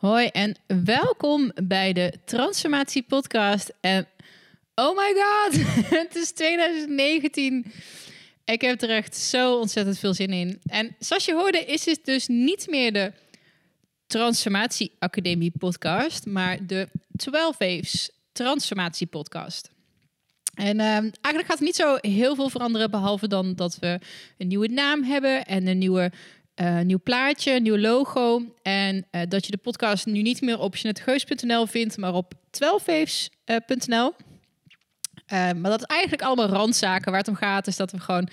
Hoi en welkom bij de Transformatie Podcast. En oh my god, het is 2019. Ik heb er echt zo ontzettend veel zin in. En zoals je hoorde, is dit dus niet meer de Transformatie Academie Podcast, maar de 12 Waves Transformatie Podcast. En ehm, eigenlijk gaat er niet zo heel veel veranderen, behalve dan dat we een nieuwe naam hebben en een nieuwe uh, nieuw plaatje, nieuw logo. En uh, dat je de podcast nu niet meer op jeanettegeus.nl vindt, maar op 12waves.nl. Uh, maar dat is eigenlijk allemaal randzaken. Waar het om gaat is dat we gewoon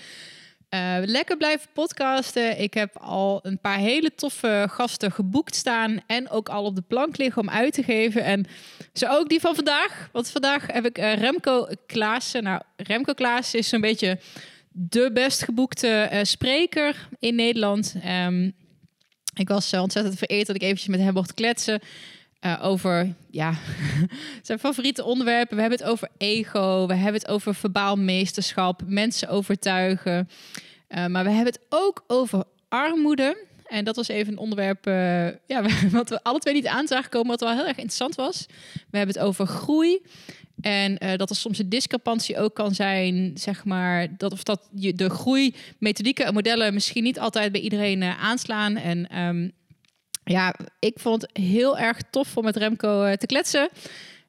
lekker blijven podcasten. Ik heb al een paar hele toffe gasten geboekt staan. En ook al op de plank liggen om uit te geven. En zo ook die van vandaag. Want vandaag heb ik Remco Klaassen. Nou, Remco Klaassen is zo'n beetje de best geboekte uh, spreker in Nederland. Um, ik was uh, ontzettend vereerd dat ik eventjes met hem mocht kletsen. Uh, over ja, zijn favoriete onderwerpen. We hebben het over ego, we hebben het over verbaal meesterschap, mensen overtuigen. maar we hebben het ook over armoede. En dat was even een onderwerp ja, wat we alle twee niet aan zagen komen, wat wel heel erg interessant was. We hebben het over groei. En uh, dat er soms een discrepantie ook kan zijn, zeg maar, dat of dat je de groei, methodieken en modellen misschien niet altijd bij iedereen uh, aanslaan. En um, ja, ik vond het heel erg tof om met Remco uh, te kletsen.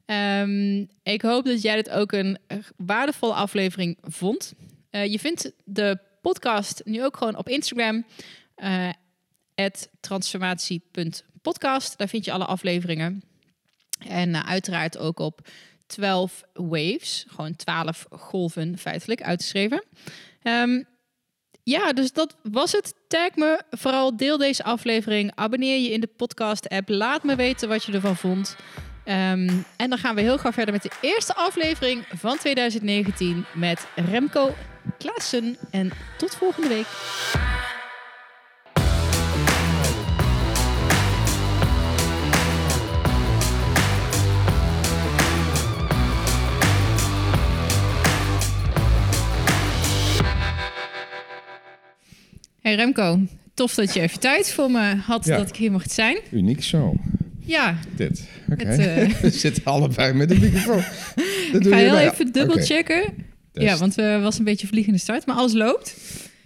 Um, ik hoop dat jij dit ook een waardevolle aflevering vond. je vindt de podcast nu ook gewoon op Instagram, transformatie.podcast. Daar vind je alle afleveringen. En uiteraard ook op 12 waves, gewoon 12 golven feitelijk uitgeschreven. Um, ja, dus dat was het. Tag me, vooral deel deze aflevering. Abonneer je in de podcast-app. Laat me weten wat je ervan vond. Um, en dan gaan we heel graag verder met de eerste aflevering van 2019 met Remco Klaassen. En tot volgende week. Hey Remco, tof dat je even tijd voor me had dat ik hier mocht zijn. Uniek zo. Ja. Dit. Oké. Okay. Uh... We zitten allebei met de microfoon. Dat ik ga heel even dubbelchecken. Okay. Ja, want we was een beetje vliegende start, maar alles loopt.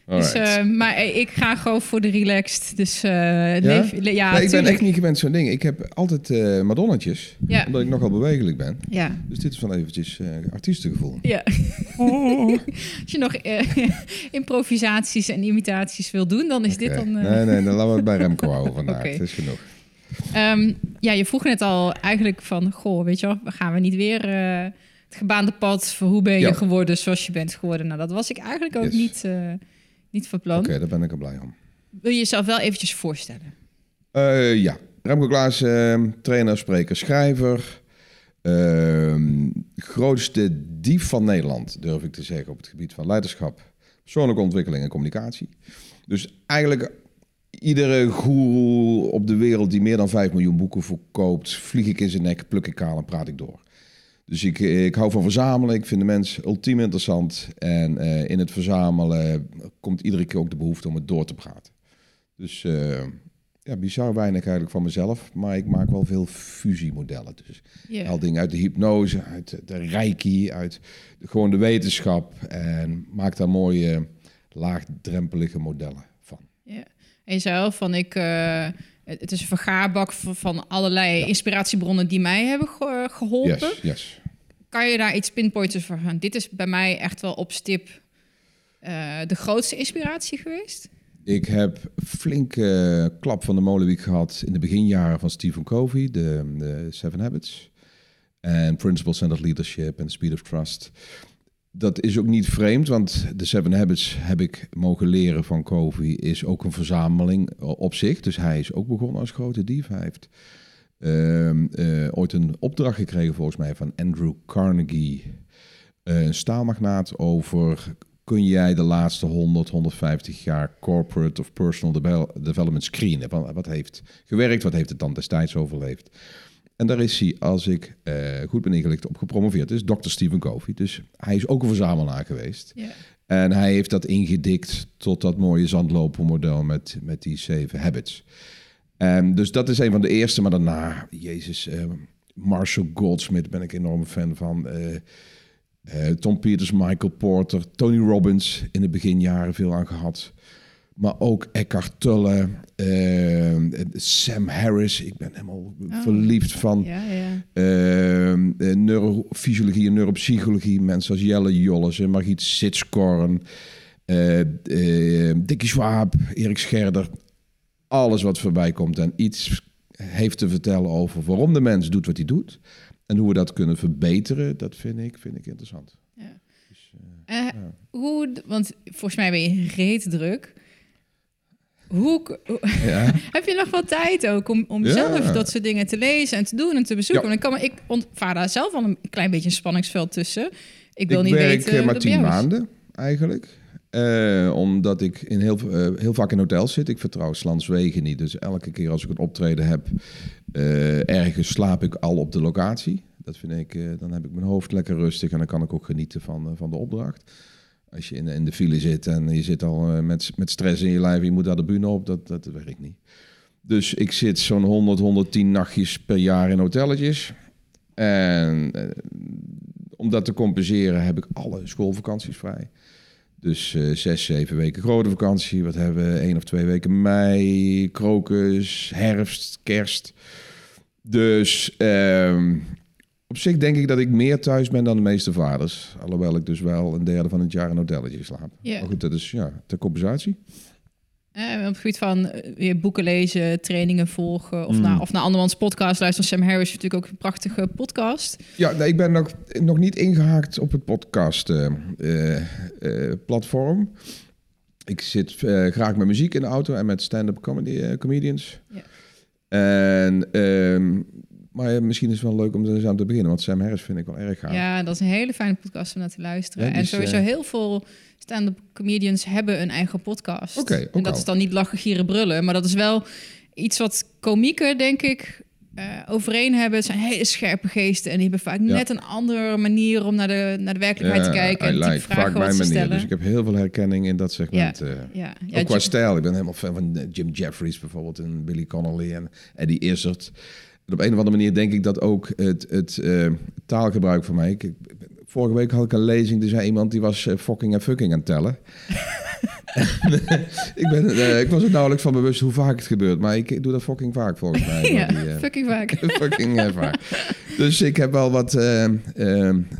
Dus, uh, maar ik ga gewoon voor de relaxed. Dus uh, ja? Leef, ja nee, ik ben echt niet gewend zo'n ding. Ik heb altijd uh, madonnetjes, ja. omdat ik nogal bewegelijk ben. Ja. Dus dit is van eventjes artiestengevoel. Ja. Oh. Als je nog improvisaties en imitaties wil doen, dan is okay. dit dan... Nee, nee, dan laten we het bij Remco houden vandaag. okay. Het is genoeg. Um, ja, je vroeg net al eigenlijk van... Goh, weet je wel, gaan we niet weer het gebaande pad... voor hoe ben je ja. geworden zoals je bent geworden? Nou, dat was ik eigenlijk ook yes. niet niet van plan. Oké, daar ben ik er blij om. Wil je jezelf wel eventjes voorstellen? Uh, ja, Remco Klaas, uh, trainer, spreker, schrijver. Uh, grootste dief van Nederland, durf ik te zeggen, op het gebied van leiderschap, persoonlijke ontwikkeling en communicatie. Dus eigenlijk iedere goeroe op de wereld die meer dan 5 miljoen boeken verkoopt, vlieg ik in zijn nek, pluk ik kaal en praat ik door. Dus ik, ik hou van verzamelen. Ik vind de mens ultiem interessant. En uh, in het verzamelen komt iedere keer ook de behoefte om het door te praten. Dus uh, ja, bizar weinig eigenlijk van mezelf. Maar ik maak wel veel fusiemodellen. Dus yeah. al dingen uit de hypnose, uit de reiki, uit de, gewoon de wetenschap. En maak daar mooie laagdrempelige modellen van. Ja. En jezelf van ik... Uh het is een vergaarbak van allerlei ja. inspiratiebronnen die mij hebben ge geholpen. Yes, yes. Kan je daar iets pinpointen voor gaan? Dit is bij mij echt wel op stip uh, de grootste inspiratie geweest. Ik heb flinke klap van de molenwiek gehad in de beginjaren van Stephen Covey, de, de Seven Habits. En Principles Centered Leadership en Speed of Trust dat is ook niet vreemd, want de Seven Habits heb ik mogen leren van Covey, is ook een verzameling op zich. Dus hij is ook begonnen als grote dief. Hij heeft uh, uh, ooit een opdracht gekregen, volgens mij, van Andrew Carnegie, een staalmagnaat, over kun jij de laatste 100, 150 jaar corporate of personal development screenen? Wat heeft gewerkt, wat heeft het dan destijds overleefd? En daar is hij, als ik uh, goed ben ingelicht, op gepromoveerd. Dus Dr. Stephen Covey. Dus hij is ook een verzamelaar geweest. Yeah. En hij heeft dat ingedikt tot dat mooie zandlopermodel met, met die zeven habits. En dus dat is een van de eerste. Maar daarna, jezus, eh, Marshall Goldsmith ben ik enorm fan van. Eh, eh, Tom Peters, Michael Porter, Tony Robbins in de beginjaren veel aan gehad. Maar ook Eckhart Tolle, eh, Sam Harris. Ik ben helemaal verliefd van. Ja, ja. Ehm, eh, neurofysiologie en neuropsychologie. Mensen als Jelle Jolles en Margriet Sitskorn. eh eh, Dickie Schwab, Erik Scherder. Alles wat voorbij komt en iets heeft te vertellen over waarom de mens doet wat hij doet. En hoe we dat kunnen verbeteren, dat vind ik, vind ik interessant. Ja. Dus, Hoe, want volgens mij ben je reet druk. Hoe, ja. heb je nog wel tijd ook om, om Ja. zelf dat soort dingen te lezen en te doen en te bezoeken? Ja. Want ik, kan ik ontvaar daar zelf al een klein beetje een spanningsveld tussen. Ik wil ik niet werk weten eh, maar tien maanden eigenlijk. Eh, omdat ik in heel, eh, heel vaak in hotels zit. Ik vertrouw Slanswegen niet. Dus elke keer als ik een optreden heb, ergens slaap ik al op de locatie. Dat vind ik, dan heb ik mijn hoofd lekker rustig en dan kan ik ook genieten van, van de opdracht. Als je in, in de file zit en je zit al eh, met, met stress in je lijf je moet daar de bühne op, dat, dat werkt niet. Dus ik zit zo'n 100, 110 nachtjes per jaar in hotelletjes. En eh, om dat te compenseren heb ik alle schoolvakanties vrij. Dus eh, zes, zeven weken grote vakantie. Wat hebben we? Eén of twee weken mei, krokus, herfst, kerst. Dus ehm, op zich denk ik dat ik meer thuis ben dan de meeste vaders. Alhoewel ik dus wel een derde van het jaar in een hotelletje slaap. Ja. Maar goed, dat is ja, ter compensatie. Eh, op het gebied van eh, weer boeken lezen, trainingen volgen of, Mm. naar, of naar andermans podcast luisteren. Sam Harris heeft natuurlijk ook een prachtige podcast. Ja, nee, ik ben nog, nog niet ingehaakt op het podcast eh, eh, platform. Ik zit graag met muziek in de auto en met stand-up comedy, comedians. Ja. En, ehm, maar ja, misschien is het wel leuk om er eens aan te beginnen, want Sam Harris vind ik wel erg gaaf. Ja, dat is een hele fijne podcast om naar te luisteren. Ja, en is, sowieso eh, heel veel stand-up comedians hebben een eigen podcast. Oké, ook en dat al. is dan niet lachen, gieren, brullen. Maar dat is wel iets wat komieken, denk ik, eh, overeen hebben. Het zijn hele scherpe geesten. En die hebben vaak Ja. net een andere manier om naar de, naar de werkelijkheid te kijken. En like. vragen Vaak wat mijn manier. Dus ik heb heel veel herkenning in dat segment. eh. ja, ja, ook qua Jim- stijl. Ik ben helemaal fan van Jim Jeffries bijvoorbeeld en Billy Connolly en Eddie Izzard. Op een of andere manier denk ik dat ook het, het eh, taalgebruik van mij... Ik- vorige week had ik een lezing, er zei iemand die was eh, fucking en fucking aan het tellen. ik, ben, eh, ik was er nauwelijks van bewust hoe vaak het gebeurt, maar ik doe dat fucking vaak volgens mij. ja, Die, eh, fucking vaak. fucking vaak. Dus ik heb wel wat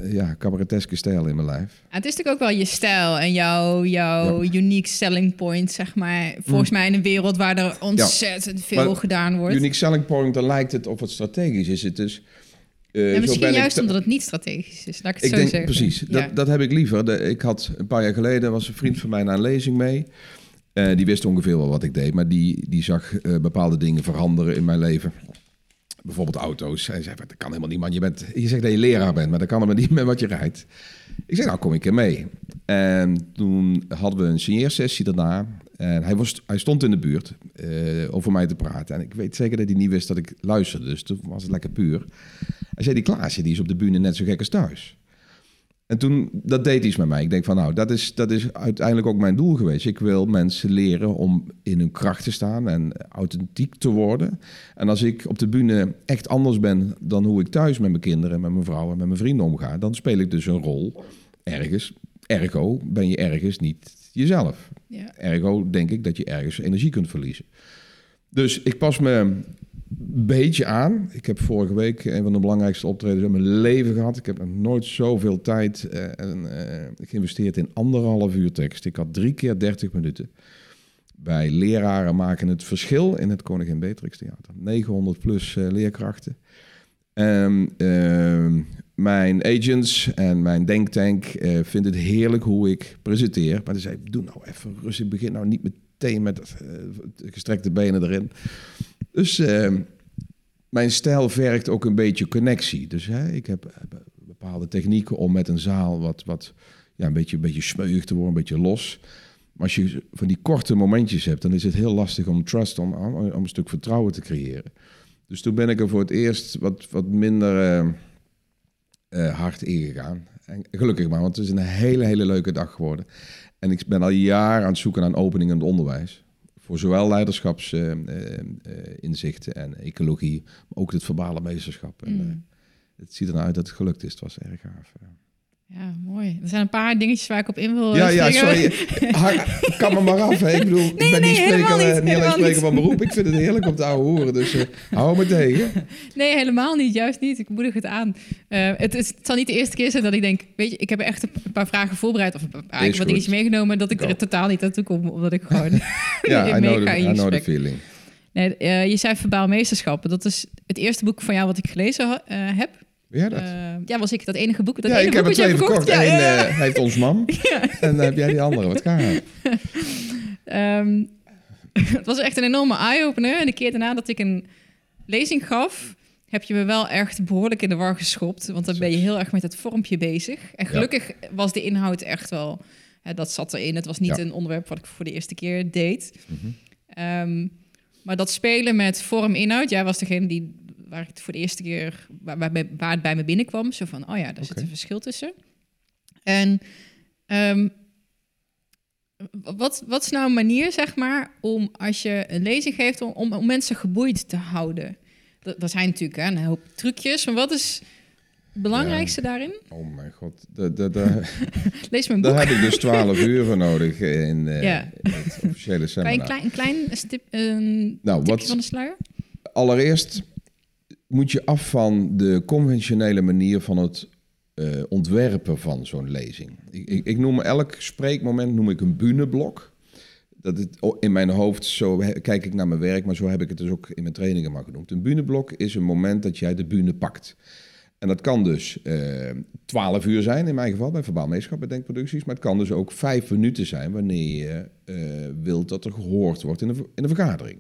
ja, cabareteske stijl in mijn lijf. Ja, het is natuurlijk ook wel je stijl en jouw, jouw unique selling point, zeg maar. Volgens mij in een wereld waar er ontzettend veel Mm. Maar gedaan wordt. Unique selling point, dan lijkt het of het strategisch is. Het dus, eh, en zo misschien ik juist omdat het niet strategisch is. Laat ik het Ik zo denk zeggen. precies, Ja. dat, dat heb ik liever. De- ik had een paar jaar geleden, was een vriend van mij naar een lezing mee. Eh, die wist ongeveer wel wat ik deed, maar die, die zag eh, bepaalde dingen veranderen in mijn leven. Bijvoorbeeld auto's. Hij zei, dat kan helemaal niet, man. Je, bent, je zegt dat je leraar bent, maar dat kan helemaal niet met wat je rijdt. Ik zei, nou kom ik er mee. En toen hadden we een signeersessie daarna. En hij, was, hij stond in de buurt eh, over mij te praten. En ik weet zeker dat hij niet wist dat ik luisterde. Dus toen was het lekker puur. Hij zei, die Klaasje, die is op de bühne net zo gek als thuis. En toen, dat deed iets met mij. Ik denk van, nou, dat is, dat is uiteindelijk ook mijn doel geweest. Ik wil mensen leren om in hun kracht te staan en authentiek te worden. En als ik op de bühne echt anders ben dan hoe ik thuis met mijn kinderen, met mijn vrouw en met mijn vrienden omga, dan speel ik dus een rol ergens. Ergo ben je ergens niet jezelf. Ja. Ergo denk ik dat je ergens energie kunt verliezen. Dus ik pas me een beetje aan. Ik heb vorige week een van de belangrijkste optredens in mijn leven gehad. Ik heb nog nooit zoveel tijd eh, en, eh, geïnvesteerd in anderhalf uur tekst. Ik had drie keer 30 minuten. Bij leraren maken het verschil in het Koningin Beatrix Theater. 900 plus eh, leerkrachten. En ehm, mijn agents en mijn denktank eh vinden het heerlijk hoe ik presenteer. Maar ze zei, doe nou even rustig. Begin nou niet meteen met eh, gestrekte benen erin. Dus eh, mijn stijl vergt ook een beetje connectie. Dus ik heb bepaalde technieken om met een zaal wat, wat ja, een, beetje, een beetje smeuig te worden, een beetje los. Maar als je van die korte momentjes hebt, dan is het heel lastig om trust, om, om een stuk vertrouwen te creëren. Dus toen ben ik er voor het eerst wat, wat minder eh, eh, hard ingegaan. En gelukkig maar, want het is een hele, hele leuke dag geworden. En ik ben al jaren aan het zoeken naar een opening in het onderwijs. voor zowel leiderschapsinzichten en ecologie, maar ook het verbale meesterschap. En, Mm. eh, het ziet ernaar uit dat het gelukt is. Het was erg gaaf. ja. Ja, mooi. Er zijn een paar dingetjes waar ik op in wil Ja, eh, ja, springen. sorry. Kan me maar af. Hè. Ik bedoel, ik ben nee, niet, spreker, helemaal eh, niet, niet alleen spreker niet. van beroep. Ik vind het heerlijk om te ouwe horen. Dus eh, hou me tegen. Nee, helemaal niet. Juist niet. Ik moedig het aan. Eh, het, is, het zal niet de eerste keer zijn dat ik denk... Weet je, ik heb echt een paar vragen voorbereid... of een paar, eigenlijk wat dingetjes meegenomen... dat ik Go. er totaal niet naartoe kom. Omdat ik gewoon Ja, I know, the, I know the feeling. Nee, eh, je zei verbaal meesterschappen. Dat is het eerste boek van jou wat ik gelezen heb. Jij dat? Eh, ja, was ik dat enige boek? Dat ja, ene ik heb er jij twee verkocht. Ja, Eén ja, ja. eh, heeft ons mam. En dan heb jij die andere. Wat gaaf. Ehm, het was echt een enorme eye-opener. En de keer daarna dat ik een lezing gaf, heb je me wel echt behoorlijk in de war geschopt. Want dan ben je heel erg met het vormpje bezig. En gelukkig was de inhoud echt wel... Hè, dat zat erin. Het was niet Ja. een onderwerp wat ik voor de eerste keer deed. Mhm. Ehm, maar dat spelen met vorm-inhoud... Jij was degene die, waar ik het voor de eerste keer... Waar, waar, waar het bij me binnenkwam. Zo van, oh ja, daar zit een verschil tussen. En... ehm, wat, wat is nou een manier, zeg maar, om als je een lezing geeft, om, om, om mensen geboeid te houden? Er er zijn natuurlijk hè, een hoop trucjes, maar wat is het belangrijkste daarin? Oh mijn god. Da- da- da- Lees mijn boek. Daar heb ik dus 12 uur voor nodig in, eh, Ja. in het officiële Kan je seminar. een klein, een klein stip, een Nou, wat- van de sluier? Allereerst moet je af van de conventionele manier van het eh, ontwerpen van zo'n lezing. Ik, ik, ik noem elk spreekmoment noem ik een bühneblok. Dat in mijn hoofd, zo kijk ik naar mijn werk, maar zo heb ik het dus ook in mijn trainingen maar genoemd. Een bühneblok is een moment dat jij de bühne pakt. En dat kan dus eh 12 uur zijn, in mijn geval, bij Verbaal Meeschap, bij Denkproducties. Maar het kan dus ook vijf minuten zijn wanneer je eh, wilt dat er gehoord wordt in ver- in een vergadering.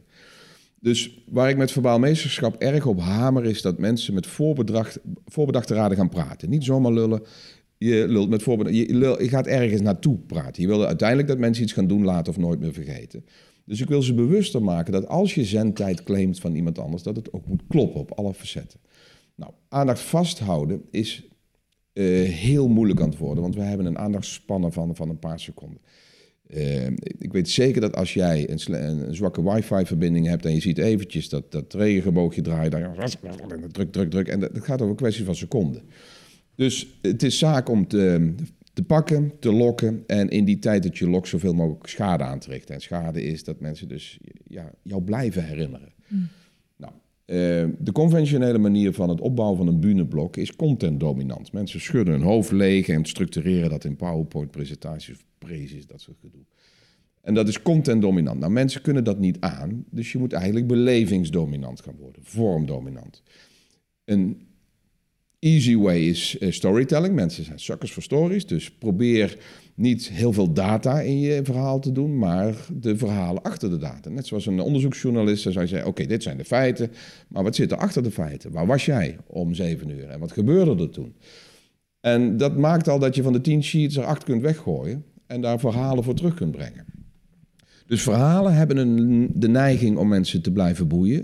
Dus waar ik met verbaal meesterschap erg op hamer is dat mensen met voorbedacht, voorbedachte raden gaan praten. Niet zomaar lullen. Je, lult met voorbedacht, je, je gaat ergens naartoe praten. Je wil uiteindelijk dat mensen iets gaan doen laten of nooit meer vergeten. Dus ik wil ze bewuster maken dat als je zendtijd claimt van iemand anders, dat het ook moet kloppen op alle facetten. Nou, aandacht vasthouden is eh, heel moeilijk aan het worden, want we hebben een aandachtsspanne van, van een paar seconden. Eh, ik weet zeker dat als jij een, een zwakke wifi-verbinding hebt en je ziet eventjes dat, dat regenboogje draaien, dan druk, druk, druk. En dat, gaat over een kwestie van seconden. Dus het is zaak om te, te pakken, te lokken en in die tijd dat je lokt zoveel mogelijk schade aan te richten. En schade is dat mensen dus ja, jou blijven herinneren. Nou, eh, de conventionele manier van het opbouwen van een bühneblok is content-dominant. Mensen schudden hun hoofd leeg en structureren dat in PowerPoint-presentaties of dat soort gedoe. En dat is content-dominant. Nou, mensen kunnen dat niet aan, dus je moet eigenlijk belevingsdominant gaan worden, vormdominant. Een easy way is eh, storytelling. Mensen zijn suckers voor stories, dus probeer niet heel veel data in je verhaal te doen, maar de verhalen achter de data. Net zoals een onderzoeksjournalist, zou zeggen, oké, dit zijn de feiten, maar wat zit er achter de feiten? Waar was jij om zeven uur en wat gebeurde er toen? En dat maakt al dat je van de tien sheets er acht kunt weggooien en daar verhalen voor terug kunt brengen. Dus verhalen hebben een, de neiging om mensen te blijven boeien.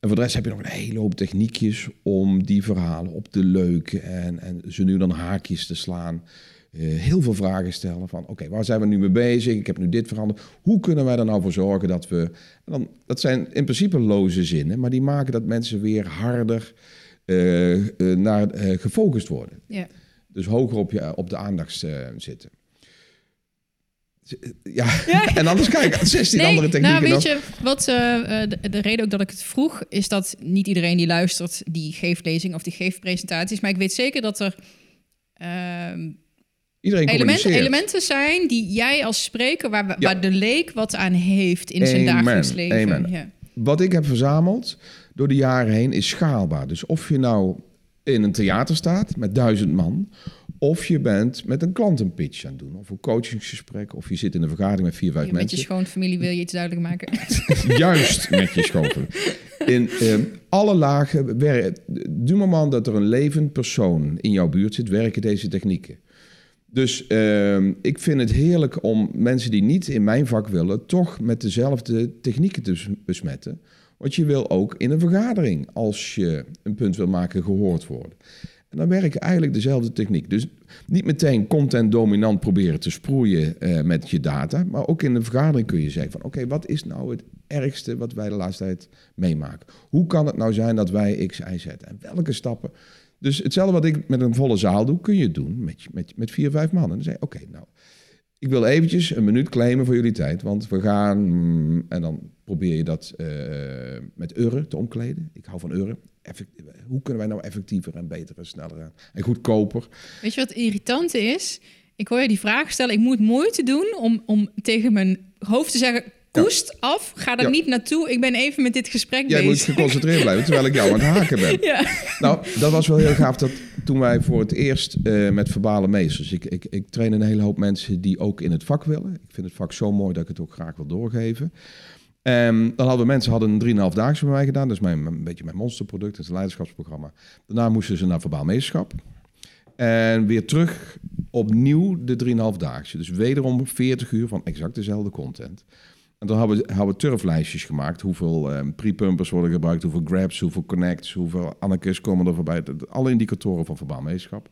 En voor de rest heb je nog een hele hoop techniekjes om die verhalen op te leuken en, en ze nu dan haakjes te slaan. Eh, heel veel vragen stellen van, oké, waar zijn we nu mee bezig? Ik heb nu dit veranderd. Hoe kunnen wij er nou voor zorgen dat we... En dan, dat zijn in principe loze zinnen, maar die maken dat mensen weer harder eh, eh, naar, gefocust worden. Ja. Dus hoger op, je, op de aandacht zitten. Ja, en anders kijk, 16 andere technieken nou, weet je, wat, de, de reden ook dat ik het vroeg, is dat niet iedereen die luistert, die geeft lezing of die geeft presentaties. Maar ik weet zeker dat er ehm, Iedereen elementen, elementen zijn die jij als spreker, waar, Ja. waar de leek wat aan heeft in zijn Amen, dagelijks leven. amen. Ja. Wat ik heb verzameld door de jaren heen is schaalbaar. Dus of je nou in een theater staat met duizend man... of je bent met een klant een pitch aan het doen... of een coachingsgesprek... of je zit in een vergadering met vier, vijf Met je mensen... schoonfamilie wil je iets duidelijk maken. Juist met je schoven. In ehm, alle lagen, du moment dat er een levend persoon in jouw buurt zit, werken deze technieken. Dus ehm, ik vind het heerlijk om mensen die niet in mijn vak willen, toch met dezelfde technieken te bes- besmetten. Want je wil ook in een vergadering, als je een punt wil maken, gehoord worden. En En dan werken eigenlijk dezelfde techniek. Dus niet meteen content dominant proberen te sproeien eh, met je data. Maar ook in een vergadering kun je zeggen van... oké, wat is nou het ergste wat wij de laatste tijd meemaken? Hoe kan het nou zijn dat wij X, Y, Z? En welke stappen? Dus hetzelfde wat ik met een volle zaal doe, kun je doen met, met, met vier, vijf man. En dan je, oké, nou, ik wil eventjes een minuut claimen voor jullie tijd. Want we gaan, mm, en dan probeer je dat uh, met uren te omkleden. Ik hou van uren. hoe kunnen wij nou effectiever en beter en sneller en goedkoper? Weet je wat irritant is? Ik hoor je die vraag stellen. Ik moet moeite doen om, om tegen mijn hoofd te zeggen koest af. Ga er niet naartoe. Ik ben even met dit gesprek Jij bezig. moet geconcentreerd blijven, terwijl ik jou aan het haken ben. Nou, dat was wel heel gaaf dat toen wij voor het eerst uh, met verbale meesters... Ik, ik, ik train een hele hoop mensen die ook in het vak willen. Ik vind het vak zo mooi dat ik het ook graag wil doorgeven. Um, dan hadden mensen hadden een 3,5 daagse bij mij gedaan. Dat is mijn, een beetje mijn monsterproduct, het leiderschapsprogramma. Daarna moesten ze naar verbaal meesterschap. En weer terug opnieuw de 3,5 daagse. Dus wederom 40 uur van exact dezelfde content. En dan hebben we, hebben we turflijstjes gemaakt. Hoeveel um, pre-pumpers worden gebruikt, hoeveel grabs, hoeveel connects, hoeveel annekes komen er voorbij. Alle indicatoren van verbaal meesterschap.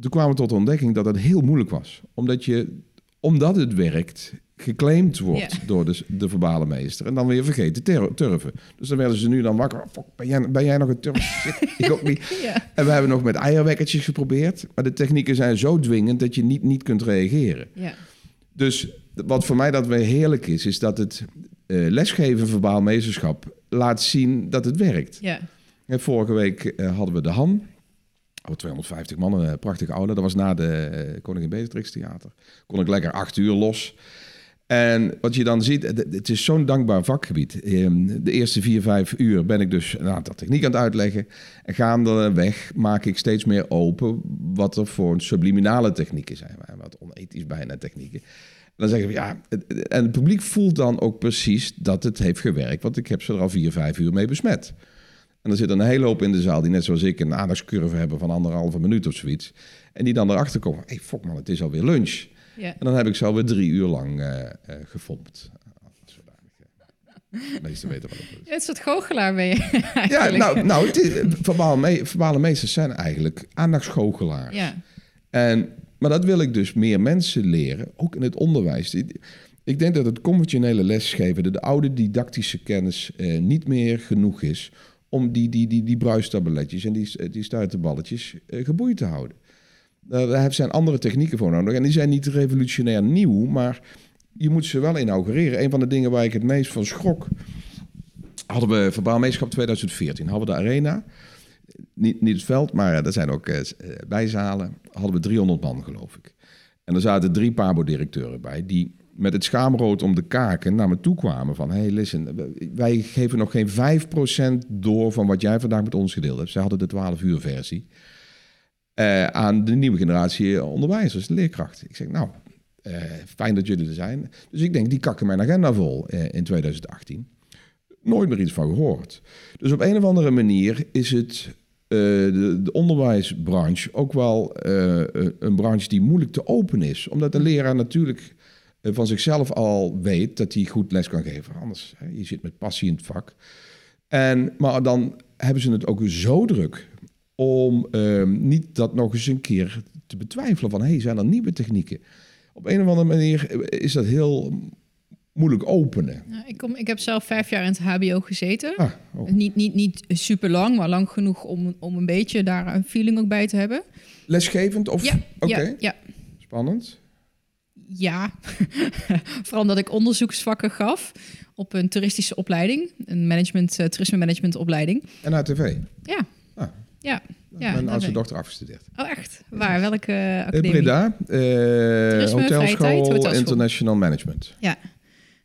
Toen kwamen we tot de ontdekking dat het heel moeilijk was. Omdat, je, omdat het werkt, geclaimd wordt yeah. door de, de verbale meester. En dan weer vergeten turven. Dus dan werden ze nu dan wakker. Fuck, ben, jij, ben jij nog een turf? ik ook niet. Yeah. En we hebben nog met eierwekkertjes geprobeerd. Maar de technieken zijn zo dwingend dat je niet, niet kunt reageren. Yeah. Dus wat voor mij dat weer heerlijk is, is dat het uh, lesgeven verbaal meesterschap laat zien dat het werkt. Ja. En vorige week uh, hadden we de HAN. Oh, 250 mannen, uh, prachtige oude. Dat was na de Koningin Beatrix Theater. Kon ik lekker acht uur los. En wat je dan ziet, het is zo'n dankbaar vakgebied. Ehm, de eerste vier, vijf uur ben ik dus een aantal techniek aan het uitleggen. En gaandeweg maak ik steeds meer open wat er voor subliminale technieken zijn. Wat onethisch bijna technieken. Dan zeggen we ja, en het publiek voelt dan ook precies dat het heeft gewerkt, want ik heb ze er al vier, vijf uur mee besmet. En er zit een hele hoop in de zaal die net zoals ik een aandachtscurve hebben van anderhalve minuut of zoiets. En die dan erachter komen, hé, hey, fok man, het is alweer lunch. Ja. En dan heb ik ze alweer drie uur lang uh, uh, gefompt. De meeste weten wat het is. Ja, het soort goochelaar ben je Ja, nou, nou het is, verbale, me, verbale meesters zijn eigenlijk aandachtsgoochelaars. Ja. En maar dat wil ik dus meer mensen leren, ook in het onderwijs. Ik denk dat het conventionele lesgeven, de, de oude didactische kennis, eh, niet meer genoeg is om die, die, die, die bruistabelletjes en die, die stuiterballetjes eh, geboeid te houden. Daar zijn andere technieken voor nodig. En die zijn niet revolutionair nieuw, maar je moet ze wel inaugureren. Een van de dingen waar ik het meest van schrok, hadden we verbaal meeschap 2014, hadden we de arena niet, niet het veld, maar er zijn ook uh, bijzalen. Hadden we 300 man, geloof ik. En er zaten drie Pabo-directeuren bij die met het schaamrood om de kaken naar me toe kwamen van... hey, listen, wij geven nog geen 5% door van wat jij vandaag met ons gedeeld hebt. Ze hadden de 12 uur versie. Aan de nieuwe generatie onderwijzers, leerkrachten. Ik zeg, nou, fijn dat jullie er zijn. Dus ik denk, die kakken mijn agenda vol uh, in 2018. Nooit meer iets van gehoord. Dus op een of andere manier is het de, de, onderwijsbranche ook wel uh, een branche die moeilijk te openen is. Omdat de leraar natuurlijk van zichzelf al weet dat hij goed les kan geven. Anders, hè, je zit met passie in het vak. En, maar dan hebben ze het ook zo druk om ehm, niet dat nog eens een keer te betwijfelen van... hey, zijn er nieuwe technieken? Op een of andere manier is dat heel moeilijk openen. Ja, ik, kom, ik heb zelf vijf jaar in het HBO gezeten. Ah, oh. Niet, niet, niet super lang, maar lang genoeg om, om een beetje daar een feeling ook bij te hebben. Lesgevend of? Ja, Oké. ja, ja. Spannend. Ja, vooral omdat ik onderzoeksvakken gaf op een toeristische opleiding, een management, uh, toerisme management opleiding. En ATV? Ja. Ah. Ja. Ja, Mijn oudste dochter afgestudeerd. Oh, echt? Waar? Welke uh, academie? Breda, uh, tijd, hotelschool, International Management. Ja,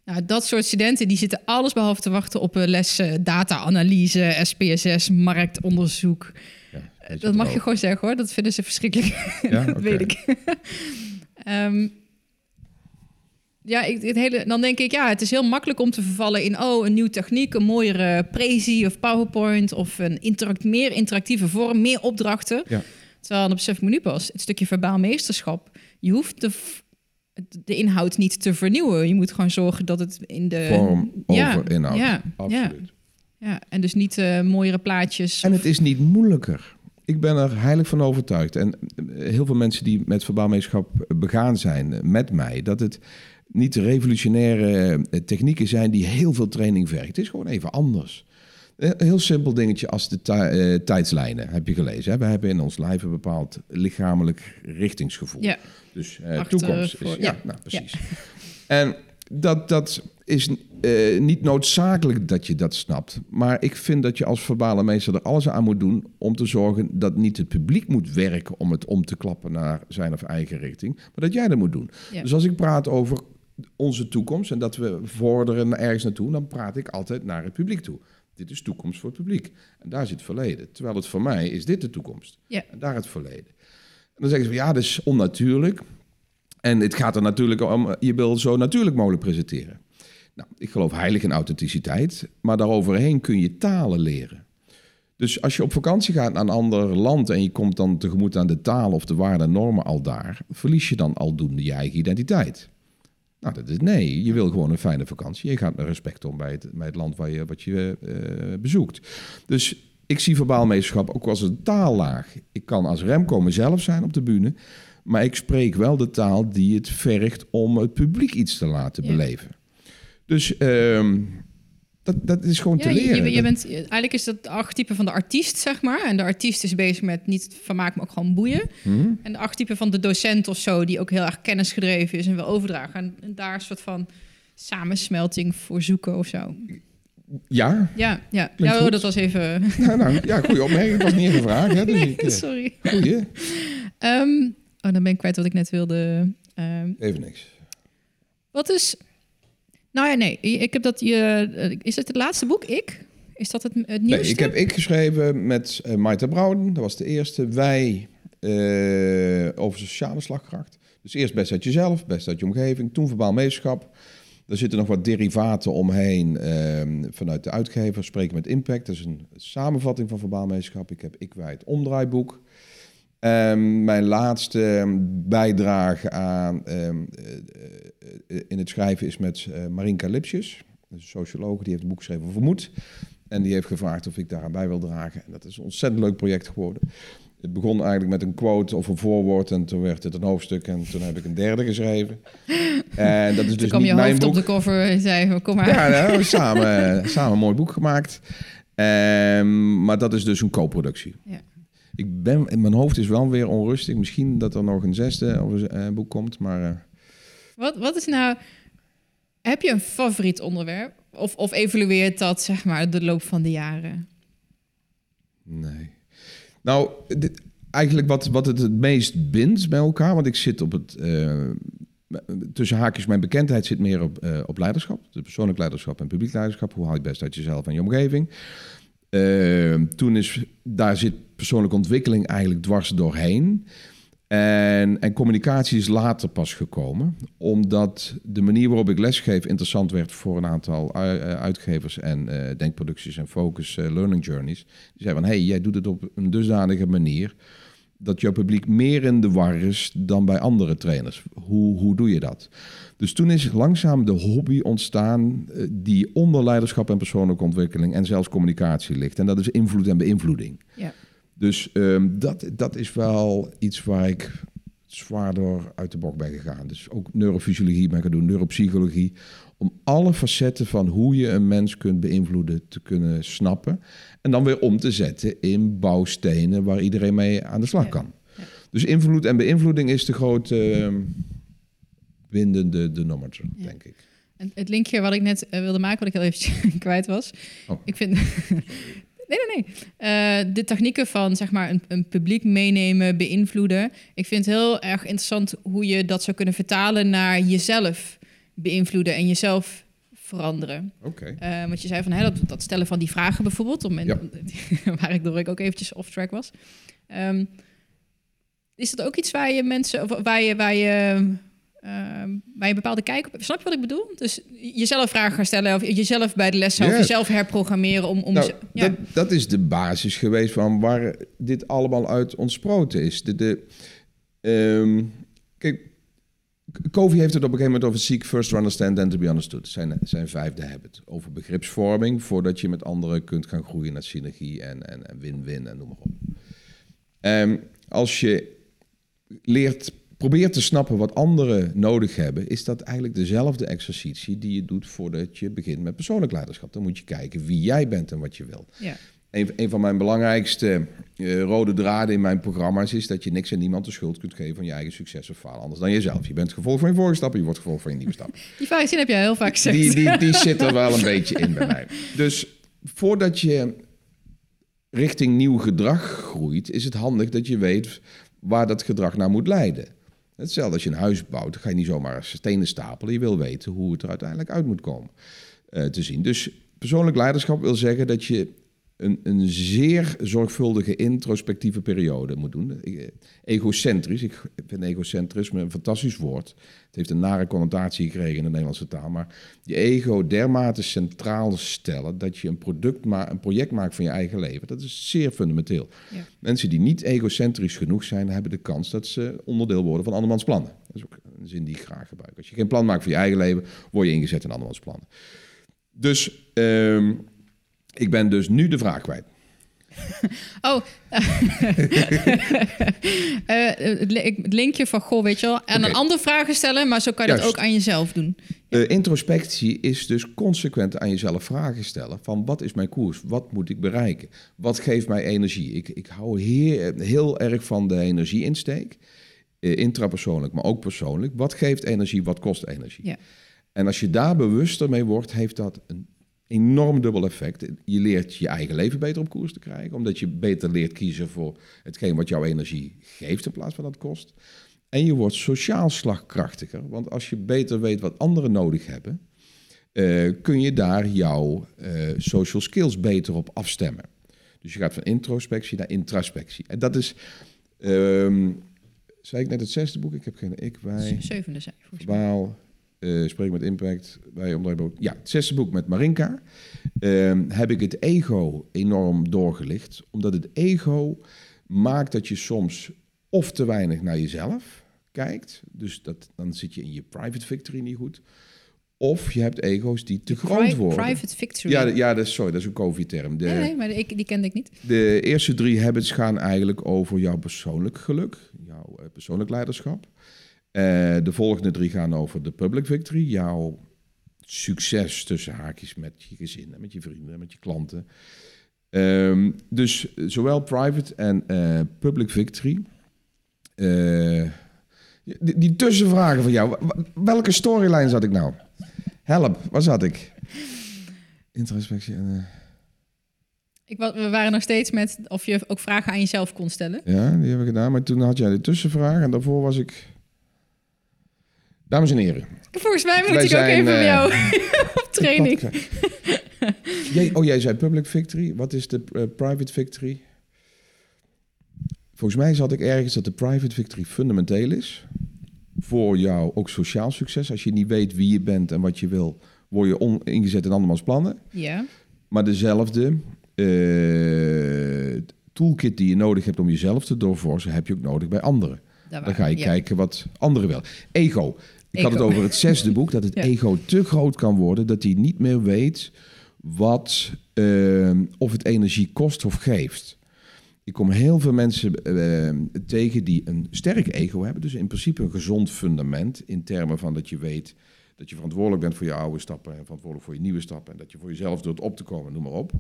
nou, dat soort studenten die zitten alles behalve te wachten op een les data-analyse, SPSS, marktonderzoek. Ja, dat mag je gewoon zeggen hoor, dat vinden ze verschrikkelijk. Ja? dat okay. weet ik. um, ja, ik, het hele, dan denk ik, ja, het is heel makkelijk om te vervallen in, oh, een nieuwe techniek, een mooiere Prezi of PowerPoint of een interact, meer interactieve vorm, meer opdrachten. Ja. Terwijl, dat besef ik me nu pas, het stukje verbaal meesterschap, je hoeft de, de inhoud niet te vernieuwen. Je moet gewoon zorgen dat het in de... Vorm ja, over inhoud, ja, absoluut. Ja, en dus niet uh, mooiere plaatjes. En of- het is niet moeilijker. Ik ben er heilig van overtuigd. En eh, heel veel mensen die met verbaalmeeschap begaan zijn eh, met mij, dat het niet revolutionaire eh, technieken zijn die heel veel training vergt. Het is gewoon even anders. Een heel simpel dingetje als de eh, tijdslijnen, heb je gelezen. Hè? We hebben in ons lijf een bepaald lichamelijk richtingsgevoel. Ja. Dus eh, Achter, toekomst. Is, ja, ja. nou precies. En dat, dat is eh, niet noodzakelijk dat je dat snapt. Maar ik vind dat je als verbale meester er alles aan moet doen om te zorgen dat niet het publiek moet werken om het om te klappen naar zijn of eigen richting, maar dat jij dat moet doen. Ja. Dus als ik praat over onze toekomst en dat we vorderen ergens naartoe, dan praat ik altijd naar het publiek toe. Dit is toekomst voor het publiek. En daar zit verleden. Terwijl het voor mij is dit de toekomst. Ja. En daar het verleden. En dan zeggen ze, van, ja, dat is onnatuurlijk. En het gaat er natuurlijk om, je wil zo natuurlijk mogelijk presenteren. Nou, ik geloof heilig in authenticiteit, maar daaroverheen kun je talen leren. Dus als je op vakantie gaat naar een ander land en je komt dan tegemoet aan de taal of de waarden en normen al daar, verlies je dan aldoende je eigen identiteit. Nou, dat is nee. Je wil gewoon een fijne vakantie. Je gaat met respect om bij het, bij het land waar je, wat je eh, bezoekt. Dus ik zie verbaal meesterschap ook als een taallaag. Ik kan als Remco mezelf zijn op de bühne, maar ik spreek wel de taal die het vergt om het publiek iets te laten Ja. beleven. Dus ehm, dat, dat is gewoon Ja, te leren. je, je bent, eigenlijk is dat het archetype van de artiest, zeg maar. En de artiest is bezig met niet vermaak, maar ook gewoon boeien. Hm? En de archetype van de docent of zo, die ook heel erg kennisgedreven is en wil overdragen. En, en daar een soort van samensmelting voor zoeken of zo. Ja, Ja, ja. Ja oh, dat was even... nou, nou, ja, goede opmerking. Was niet even gevraagd. Hè, dus ik, eh, Sorry. goeie. Ehm, oh, dan ben ik kwijt wat ik net wilde. Ehm, Even niks. wat is... Nou ja, nee. Ik heb dat... Je, eh, is het het laatste boek, Ik? Is dat het, het Nee, nieuwste? ik heb ik geschreven met uh, Maite Brouwen. Dat was de eerste. Wij eh, over sociale slagkracht. Dus eerst best uit jezelf, best uit je omgeving. Toen verbaal meesterschap. Er zitten nog wat derivaten omheen ehm, vanuit de uitgever. Spreken met impact. Dat is een samenvatting van verbaal meesterschap. Ik heb Ik Wij het omdraaiboek. Ehm, mijn laatste bijdrage aan, ehm, eh, eh, in het schrijven is met eh, Marinka Lipsjes. Een socioloog, die heeft een boek geschreven over moed. En die heeft gevraagd of ik daaraan bij wil dragen. En dat is een ontzettend leuk project geworden. Het begon eigenlijk met een quote of een voorwoord en toen werd het een hoofdstuk en toen heb ik een derde geschreven. En dat is Toen dus kwam niet je hoofd op de cover en zei, kom maar. Ja, hebben we samen, samen een mooi boek gemaakt. Ehm, maar dat is dus een co-productie. Ja. Ik ben, in mijn hoofd is wel weer onrustig. Misschien dat er nog een zesde of een eh, boek komt, maar eh, Wat, wat is nou... Heb je een favoriet onderwerp? Of, of evalueert dat, zeg maar, de loop van de jaren? nee. Nou, dit, eigenlijk wat, wat het het meest bindt bij elkaar, want ik zit op het... eh, tussen haakjes, mijn bekendheid zit meer op, op leiderschap. Dus persoonlijk leiderschap en publiek leiderschap. Hoe haal je het best uit jezelf en je omgeving? Toen is, daar zit persoonlijke ontwikkeling eigenlijk dwars doorheen. En, en communicatie is later pas gekomen, omdat de manier waarop ik lesgeef interessant werd voor een aantal eh, uitgevers en eh, denkproducties en focus eh, learning journeys. Die zeiden van, hey, jij doet het op een dusdanige manier dat jouw publiek meer in de war is dan bij andere trainers. Hoe, hoe doe je dat? Dus toen is langzaam de hobby ontstaan die onder leiderschap en persoonlijke ontwikkeling en zelfs communicatie ligt. En dat is invloed en beïnvloeding. Ja. Dus ehm, dat, dat is wel iets waar ik zwaar door uit de bocht ben gegaan. Dus ook neurofysiologie ben gaan doen, neuropsychologie. Om alle facetten van hoe je een mens kunt beïnvloeden te kunnen snappen. En dan weer om te zetten in bouwstenen waar iedereen mee aan de slag kan. Ja. Dus invloed en beïnvloeding is de grote ehm, bindende denominator, Ja. denk ik. Het linkje wat ik net eh, wilde maken, wat ik heel eventjes kwijt was. Oh. Ik vind... nee, nee, nee. Eh, de technieken van zeg maar een, een publiek meenemen, beïnvloeden. Ik vind het heel erg interessant hoe je dat zou kunnen vertalen naar jezelf beïnvloeden en jezelf veranderen. Oké. Eh, want je zei van hè, dat, dat stellen van die vragen bijvoorbeeld, om men, waar ik door ik ook eventjes off track was. Ehm, is dat ook iets waar je mensen, of waar je, waar je, ehm, waar je een bepaalde kijk op? Snap je wat ik bedoel? Dus jezelf vragen gaan stellen, of jezelf bij de les Ja. jezelf herprogrammeren om, om Nou, ze- ja. dat, dat is de basis geweest van waar dit allemaal uit ontsproten is. De, de, ehm, kijk, Covey heeft het op een gegeven moment over seek first to understand then to be understood. Zijn, zijn vijfde habit. Over begripsvorming voordat je met anderen kunt gaan groeien naar synergie en, en, en win-win en noem maar op. Ehm, als je leert, probeert te snappen wat anderen nodig hebben, is dat eigenlijk dezelfde exercitie die je doet voordat je begint met persoonlijk leiderschap. Dan moet je kijken wie jij bent en wat je wil. Ja. Een, een van mijn belangrijkste eh, rode draden in mijn programma's is dat je niks en niemand de schuld kunt geven van je eigen succes of falen. Anders dan jezelf. Je bent gevolg van je vorige stap je wordt gevolg van je nieuwe stap. Die vraag heb jij heel vaak gezegd. Die, die, die zit er wel een beetje in bij mij. Dus voordat je richting nieuw gedrag groeit, is het handig dat je weet waar dat gedrag naar moet leiden. Hetzelfde als je een huis bouwt, dan ga je niet zomaar stenen stapelen. Je wil weten hoe het er uiteindelijk uit moet komen eh, te zien. Dus persoonlijk leiderschap wil zeggen dat je een, een zeer zorgvuldige introspectieve periode moet doen. Eh, egocentrisch, ik vind egocentrisme een fantastisch woord. Het heeft een nare connotatie gekregen in de Nederlandse taal. Maar je ego dermate centraal stellen dat je een, product ma een project maakt van je eigen leven. Dat is zeer fundamenteel. Ja. Mensen die niet egocentrisch genoeg zijn, hebben de kans dat ze onderdeel worden van andermans plannen. Dat is ook een zin die ik graag gebruik. Als je geen plan maakt voor je eigen leven, word je ingezet in andermans plannen. Dus... ehm ik ben dus nu de vraag kwijt. Oh, Eh, het li- het linkje van, goh, weet je wel, Oké. een ander vragen stellen, maar zo kan je dat ook aan jezelf doen. Eh, introspectie is dus consequent aan jezelf vragen stellen van wat is mijn koers? Wat moet ik bereiken? Wat geeft mij energie? Ik, ik hou heel, heel erg van de energieinsteek, eh, intrapersoonlijk, maar ook persoonlijk. Wat geeft energie? Wat kost energie? Ja. En als je daar bewuster mee wordt, heeft dat een enorm dubbel effect. Je leert je eigen leven beter op koers te krijgen, omdat je beter leert kiezen voor hetgeen wat jouw energie geeft in plaats van dat kost. En je wordt sociaal slagkrachtiger, want als je beter weet wat anderen nodig hebben, eh, kun je daar jouw eh, social skills beter op afstemmen. Dus je gaat van introspectie naar intraspectie. En dat is, ehm, zei ik net het zesde boek? Ik heb geen ik, wij, Zevende zijn volgens mij. Eh Spreek met Impact, wij omdraaien ook. Ja, het zesde boek met Marinka. ehm, heb ik het ego enorm doorgelicht. Omdat het ego maakt dat je soms of te weinig naar jezelf kijkt. Dus dat, dan zit je in je private victory niet goed. Of je hebt ego's die te groot Pri- worden. Private victory. Ja, de- ja dat is, sorry, dat is een COVID-term. Nee, nee, maar ik, die kende ik niet. de eerste drie habits gaan eigenlijk over jouw persoonlijk geluk, jouw eh, persoonlijk leiderschap. Eh, de volgende drie gaan over de public victory, jouw succes tussen haakjes met je gezin en met je vrienden en met je klanten. Ehm, dus zowel private en eh, public victory. Eh, die, die tussenvragen van jou, welke storyline zat ik nou? Help, waar zat ik? Introspectie en... Ik, wa- we waren nog steeds met of je ook vragen aan jezelf kon stellen. Ja, die heb ik gedaan. Maar toen had jij de tussenvraag en daarvoor was ik... Dames en heren. Volgens mij moet ik ook even bij eh, jou op training. jij, oh, jij zei public victory. Wat is de eh, private victory? Volgens mij zat ik ergens dat de private victory fundamenteel is. Voor jou ook sociaal succes. Als je niet weet wie je bent en wat je wil, word je on- ingezet in andermans plannen. Ja, Maar dezelfde eh, toolkit die je nodig hebt om jezelf te doorvorsen, heb je ook nodig bij anderen. Dan ga je ja. kijken wat anderen willen. Ego. Ik had het over het zesde boek, dat het Ja. ego te groot kan worden, dat hij niet meer weet wat, ehm, of het energie kost of geeft. Ik kom heel veel mensen ehm, tegen die een sterk ego hebben, dus in principe een gezond fundament in termen van dat je weet dat je verantwoordelijk bent voor je oude stappen en verantwoordelijk voor je nieuwe stappen en dat je voor jezelf doet op te komen, noem maar op.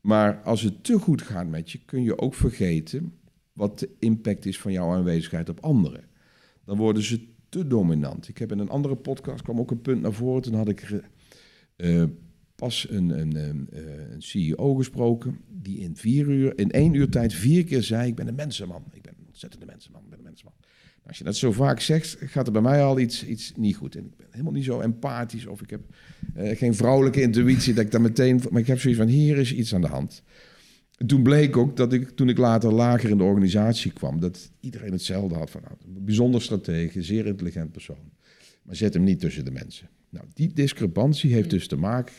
Maar als het te goed gaat met je, kun je ook vergeten wat de impact is van jouw aanwezigheid op anderen. Dan worden ze te dominant. Ik heb in een andere podcast kwam ook een punt naar voren. Toen had ik eh, pas een, een, een, eh, CEO gesproken die in vier uur, in één uur tijd vier keer zei: Ik ben een mensenman. Ik ben een ontzettende mensenman. Ik ben een mensenman. Nou, als je dat zo vaak zegt, gaat er bij mij al iets, iets niet goed. En ik ben helemaal niet zo empathisch of ik heb eh, geen vrouwelijke intuïtie dat ik daar meteen. Maar ik heb zoiets van: hier is iets aan de hand. En Toen bleek ook dat ik, toen ik later lager in de organisatie kwam, dat iedereen hetzelfde had van nou, bijzonder stratege, zeer intelligent persoon. Maar zet hem niet tussen de mensen. Nou, die discrepantie heeft dus te maken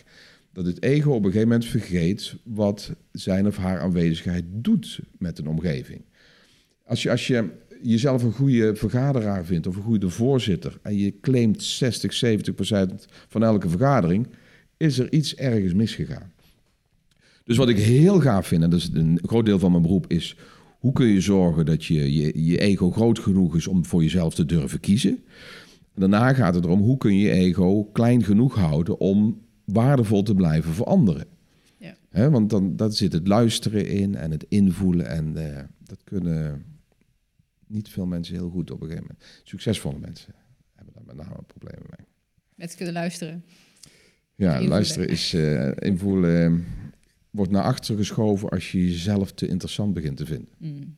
dat het ego op een gegeven moment vergeet wat zijn of haar aanwezigheid doet met een omgeving. Als je, als je jezelf een goede vergaderaar vindt of een goede voorzitter en je claimt 60, 70 procent van elke vergadering, is er iets ergens misgegaan. Dus wat ik heel gaaf vind, en dat is een groot deel van mijn beroep, is hoe kun je zorgen dat je, je, je ego groot genoeg is om voor jezelf te durven kiezen. Daarna gaat het erom hoe kun je je ego klein genoeg houden om waardevol te blijven voor anderen. Ja. Want dan dat zit het luisteren in en het invoelen. En eh, dat kunnen niet veel mensen heel goed op een gegeven moment. Succesvolle mensen hebben daar met name problemen mee. Met kunnen luisteren. Ja, Invoelen. luisteren is eh, invoelen. Wordt naar achter geschoven als je jezelf te interessant begint te vinden. Mm.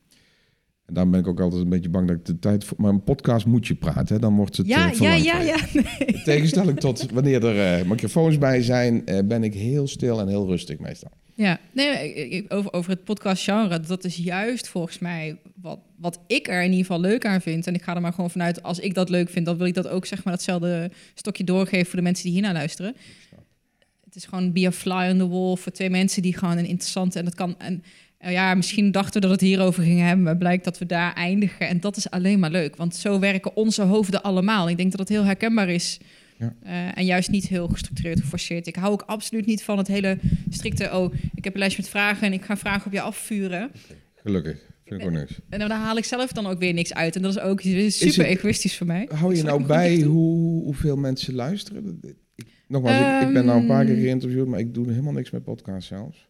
En daarom ben ik ook altijd een beetje bang dat ik de tijd voor. Maar een podcast moet je praten, hè? dan wordt het. Ja, eh, ja, ja, ja. Nee. In tegenstelling tot wanneer er eh, microfoons bij zijn, eh, ben ik heel stil en heel rustig meestal. Ja, nee, over, over het podcastgenre, dat is juist volgens mij wat, wat ik er in ieder geval leuk aan vind. En ik ga er maar gewoon vanuit, als ik dat leuk vind, dan wil ik dat ook zeg maar datzelfde stokje doorgeven voor de mensen die hiernaar luisteren. Is gewoon be a fly on the wall voor twee mensen die gewoon een interessante en dat kan. En eh, ja, misschien dachten we dat het hierover ging hebben, maar blijkt dat we daar eindigen. En dat is alleen maar leuk, want zo werken onze hoofden allemaal. Ik denk dat het heel herkenbaar is. Ja. Eh, en juist niet heel gestructureerd, geforceerd. Ik hou ook absoluut niet van het hele strikte... oh, ik heb een lijst met vragen en ik ga vragen op je afvuren. Gelukkig. Vind ik ook niks. En dan haal ik zelf dan ook weer niks uit. En dat is ook super het- egoïstisch voor mij. Hou je nou bij hoe, hoeveel mensen luisteren? Nogmaals, ik, ik ben nou een paar keer Ehm. geïnterviewd, maar ik doe helemaal niks met podcasts zelfs.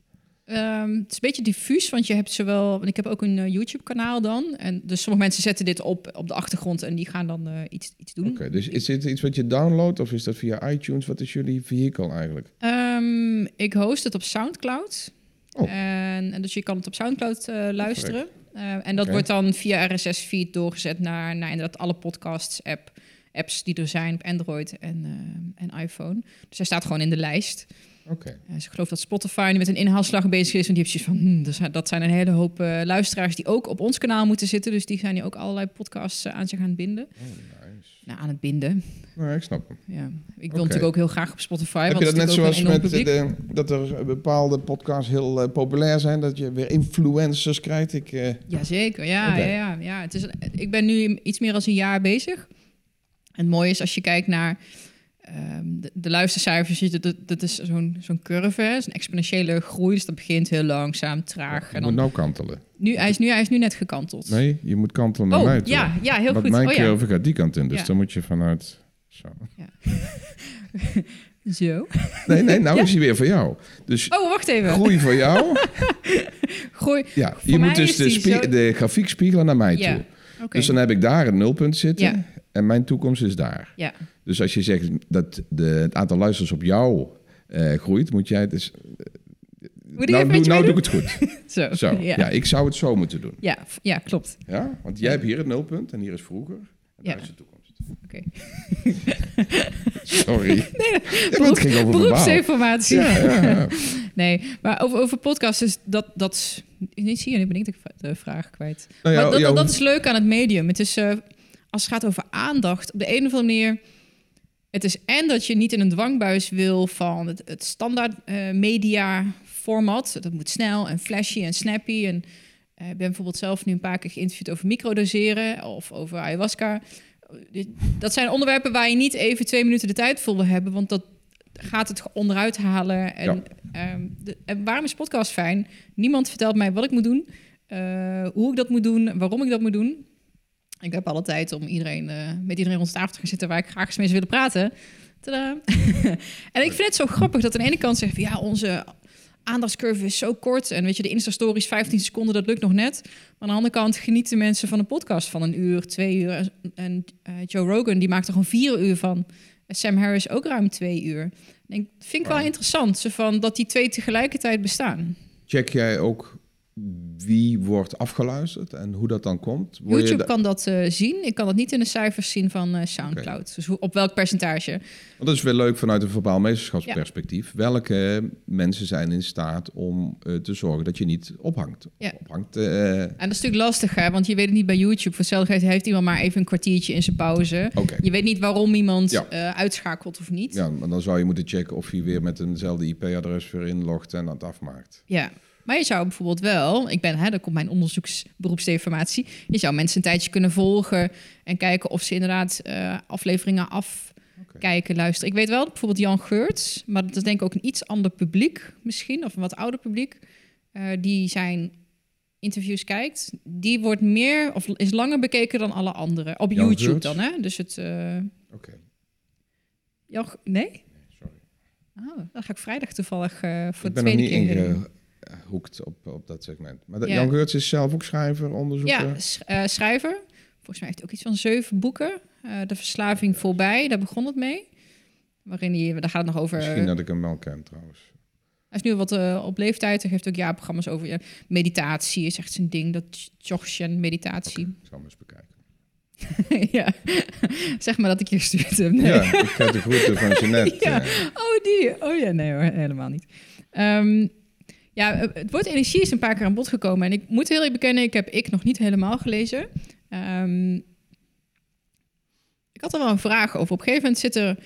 Ehm, het is een beetje diffuus, want je hebt zowel... Want ik heb ook een eh, YouTube-kanaal dan. En dus sommige mensen zetten dit op op de achtergrond... en die gaan dan eh, iets, iets doen. Oké, dus is dit iets wat je downloadt of is dat via iTunes? Wat is jullie vehicle eigenlijk? Ehm, ik host het op Soundcloud. Oh. En, en dus je kan het op Soundcloud eh, luisteren. En dat wordt dan via RSS-feed doorgezet naar, naar inderdaad alle podcasts-app. Apps die er zijn op Android en, eh, en iPhone. Dus hij staat gewoon in de lijst. Oké. Eh, dus ik geloof dat Spotify nu met een inhaalslag bezig is. Want die heeft zoiets van, hmm, dus dat zijn een hele hoop eh, luisteraars die ook op ons kanaal moeten zitten. Dus die zijn nu ook allerlei podcasts aan zich aan het binden. Oh, nice. Nou, aan het binden. Nou, ik snap hem. Ja. Ik wil natuurlijk ook heel graag op Spotify. Heb je dat net zoals met de, dat er bepaalde podcasts heel populair zijn, dat je weer influencers krijgt? Ik, Jazeker, ja, Oké. ja, ja, ja. Het is, ik ben nu iets meer dan een jaar bezig. En het mooie is als je kijkt naar ehm, de, de luistercijfers, je- dat, dat is zo'n zo'n curve, hè, zo'n exponentiële groei. Dus dat begint heel langzaam, traag. je En moet dan, nou kantelen. nu, hij, is nu, hij is nu net gekanteld. Nee, je moet kantelen naar oh, mij toe. ja, ja, heel Want goed. mijn Oh, ja. curve gaat die kant in, dus Ja. dan moet je vanuit... Zo. Zo. Nee, nee, nou Ja? is hij weer voor jou. Dus Oh, wacht even. groei voor jou. Groei. Ja, je moet dus de, zo- de grafiek spiegelen naar mij Ja, toe. Dus dan heb ik daar een nulpunt zitten Ja. En mijn toekomst is daar. Ja, Dus als je zegt dat de, het aantal luisteraars op jou eh, groeit, moet jij het dus... Moet ik nou doe, nou doe ik het goed. Zo. Zo. Ja. Ja. ik zou het zo moeten doen. Ja, ja, klopt. Ja? Want jij hebt hier het nulpunt en hier is vroeger. En daar Ja. is de toekomst. Oké. Sorry. Nee, Beroep- ging over verbaal. Beroepsinformatie. Ja, ja, ja. Nee, maar over, over podcasts is dat... dat niet zie je, nu ben ik de, vraag kwijt. Nou maar dat, dat hoe- is leuk aan het medium. Het is, eh, als het gaat over aandacht, op de een of andere manier... Het is en dat je niet in een dwangbuis wil van het, het standaard eh, media format. Dat moet snel en flashy en snappy. En eh, ik ben bijvoorbeeld zelf nu een paar keer geïnterviewd over microdoseren of over ayahuasca. Dat zijn onderwerpen waar je niet even twee minuten de tijd voor wil hebben, want dat gaat het onderuit halen. En, ehm, de, en waarom is podcast fijn? Niemand vertelt mij wat ik moet doen, eh, hoe ik dat moet doen, waarom ik dat moet doen. Ik heb alle tijd om iedereen, eh, met iedereen rond de tafel te gaan zitten waar ik graag eens mee zou willen praten. Tadaa. en ik vind het zo grappig dat aan de ene kant zeggen van ja, onze aandachtscurve is zo kort. En weet je, de Insta-stories 15 seconden, dat lukt nog net. Maar aan de andere kant genieten mensen van een podcast van een uur, twee uur. En, eh, Joe Rogan, die maakt er gewoon vier uur van. En Sam Harris ook ruim twee uur. Ik denk, vind ik wel interessant, zo van dat die twee tegelijkertijd bestaan. Check jij ook wie wordt afgeluisterd en hoe dat dan komt? Word YouTube kan dat eh, zien. Ik kan dat niet in de cijfers zien van eh, Soundcloud. Dus hoe, op welk percentage? Want dat is weer leuk vanuit een verbaal meesterschapsperspectief. Welke mensen zijn in staat om eh, te zorgen dat je niet ophangt? Ja. Ophangt. En dat is natuurlijk lastig, hè? want je weet het niet bij YouTube. Voor hetzelfde heeft iemand maar even een kwartiertje in zijn pauze. Je weet niet waarom iemand Ja. uitschakelt of niet. Ja, maar dan zou je moeten checken of hij weer met eenzelfde IP-adres weer inlogt en het afmaakt. Ja, maar je zou bijvoorbeeld wel, ik ben, hè, daar komt mijn onderzoeksberoepsdeformatie. Je zou mensen een tijdje kunnen volgen en kijken of ze inderdaad eh, afleveringen afkijken, luisteren. Ik weet wel, bijvoorbeeld Jan Geurts, maar dat is denk ik ook een iets ander publiek misschien, of een wat ouder publiek. eh, die zijn interviews kijkt, die wordt meer of is langer bekeken dan alle andere. Op Jan YouTube Geurts? dan, hè? Dus het. eh Oké, Jan- nee? sorry. Oh, dan ga ik vrijdag toevallig voor ik de ben nog tweede niet keer. Ingehoekt op, op dat segment. Maar dat- Ja. Jan Geurts is zelf ook schrijver, onderzoeker. Ja, sch- eh, schrijver. Volgens mij heeft hij ook iets van zeven boeken. Eh, de verslaving voorbij, daar begon het mee. Waarin hij, daar gaat het nog over. Misschien dat ik hem wel ken trouwens. Hij is nu wat eh, op leeftijd. Hij geeft ook jaarprogramma's over ja, meditatie. Is echt zijn ding, dat Dzogchen meditatie. Ik zal hem eens bekijken. ja, zeg maar dat ik je gestuurd heb. Nee. Ja, ik ga de groeten van Jeanette. Ja. eh, Oh, die. Oh ja, nee hoor, helemaal niet. Ehm, ja, eh, het woord energie is een paar keer aan bod gekomen. En ik moet heel eerlijk bekennen, ik heb ik nog niet helemaal gelezen. Ehm, ik had er wel een vraag over. Op een gegeven moment zit er,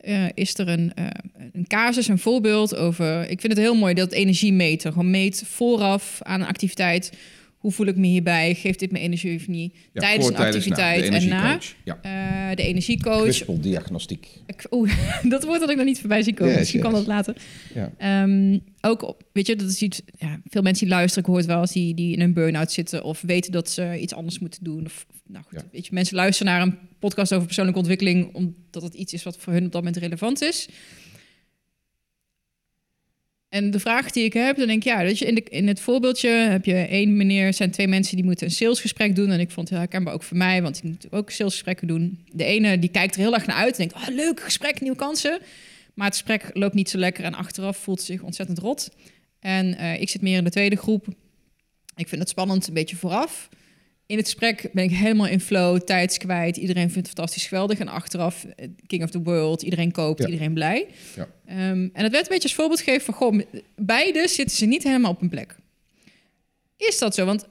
eh, is er een, eh, een casus, een voorbeeld over... Ik vind het heel mooi dat energie meten. Gewoon meet vooraf aan een activiteit. Hoe voel ik me hierbij? Geeft dit me energie of niet? ja, tijdens voor, een activiteit de en na. Ja, Eh, de energiecoach. kwispeldiagnostiek. Ik- Oeh, dat woord had ik nog niet voorbij zien komen. Yes, Misschien kan dat later. Ja. Ehm, ook, op, weet je, dat is iets... Ja, veel mensen die luisteren, ik hoor het wel als die, die in een burn-out zitten... of weten dat ze iets anders moeten doen. Of, nou goed, Ja. weet je, mensen luisteren naar een podcast over persoonlijke ontwikkeling... omdat het iets is wat voor hun op dat moment relevant is. En de vraag die ik heb, dan denk ik, ja, weet je, in, de, in het voorbeeldje heb je één meneer, zijn twee mensen die moeten een salesgesprek doen. En ik vond het herkenbaar ook voor mij, want ik moet ook salesgesprekken doen. De ene die kijkt er heel erg naar uit en denkt, oh, leuk gesprek, nieuwe kansen. Maar het gesprek loopt niet zo lekker en achteraf voelt ze zich ontzettend rot. En eh, ik zit meer in de tweede groep. Ik vind het spannend, een beetje vooraf. In het gesprek ben ik helemaal in flow, tijds kwijt. Iedereen vindt het fantastisch geweldig. En achteraf, eh, King of the World, iedereen koopt, Ja. iedereen blij. Ja. Ehm, en het werd een beetje als voorbeeld gegeven van... Goh, beide zitten ze niet helemaal op een plek. Is dat zo? Want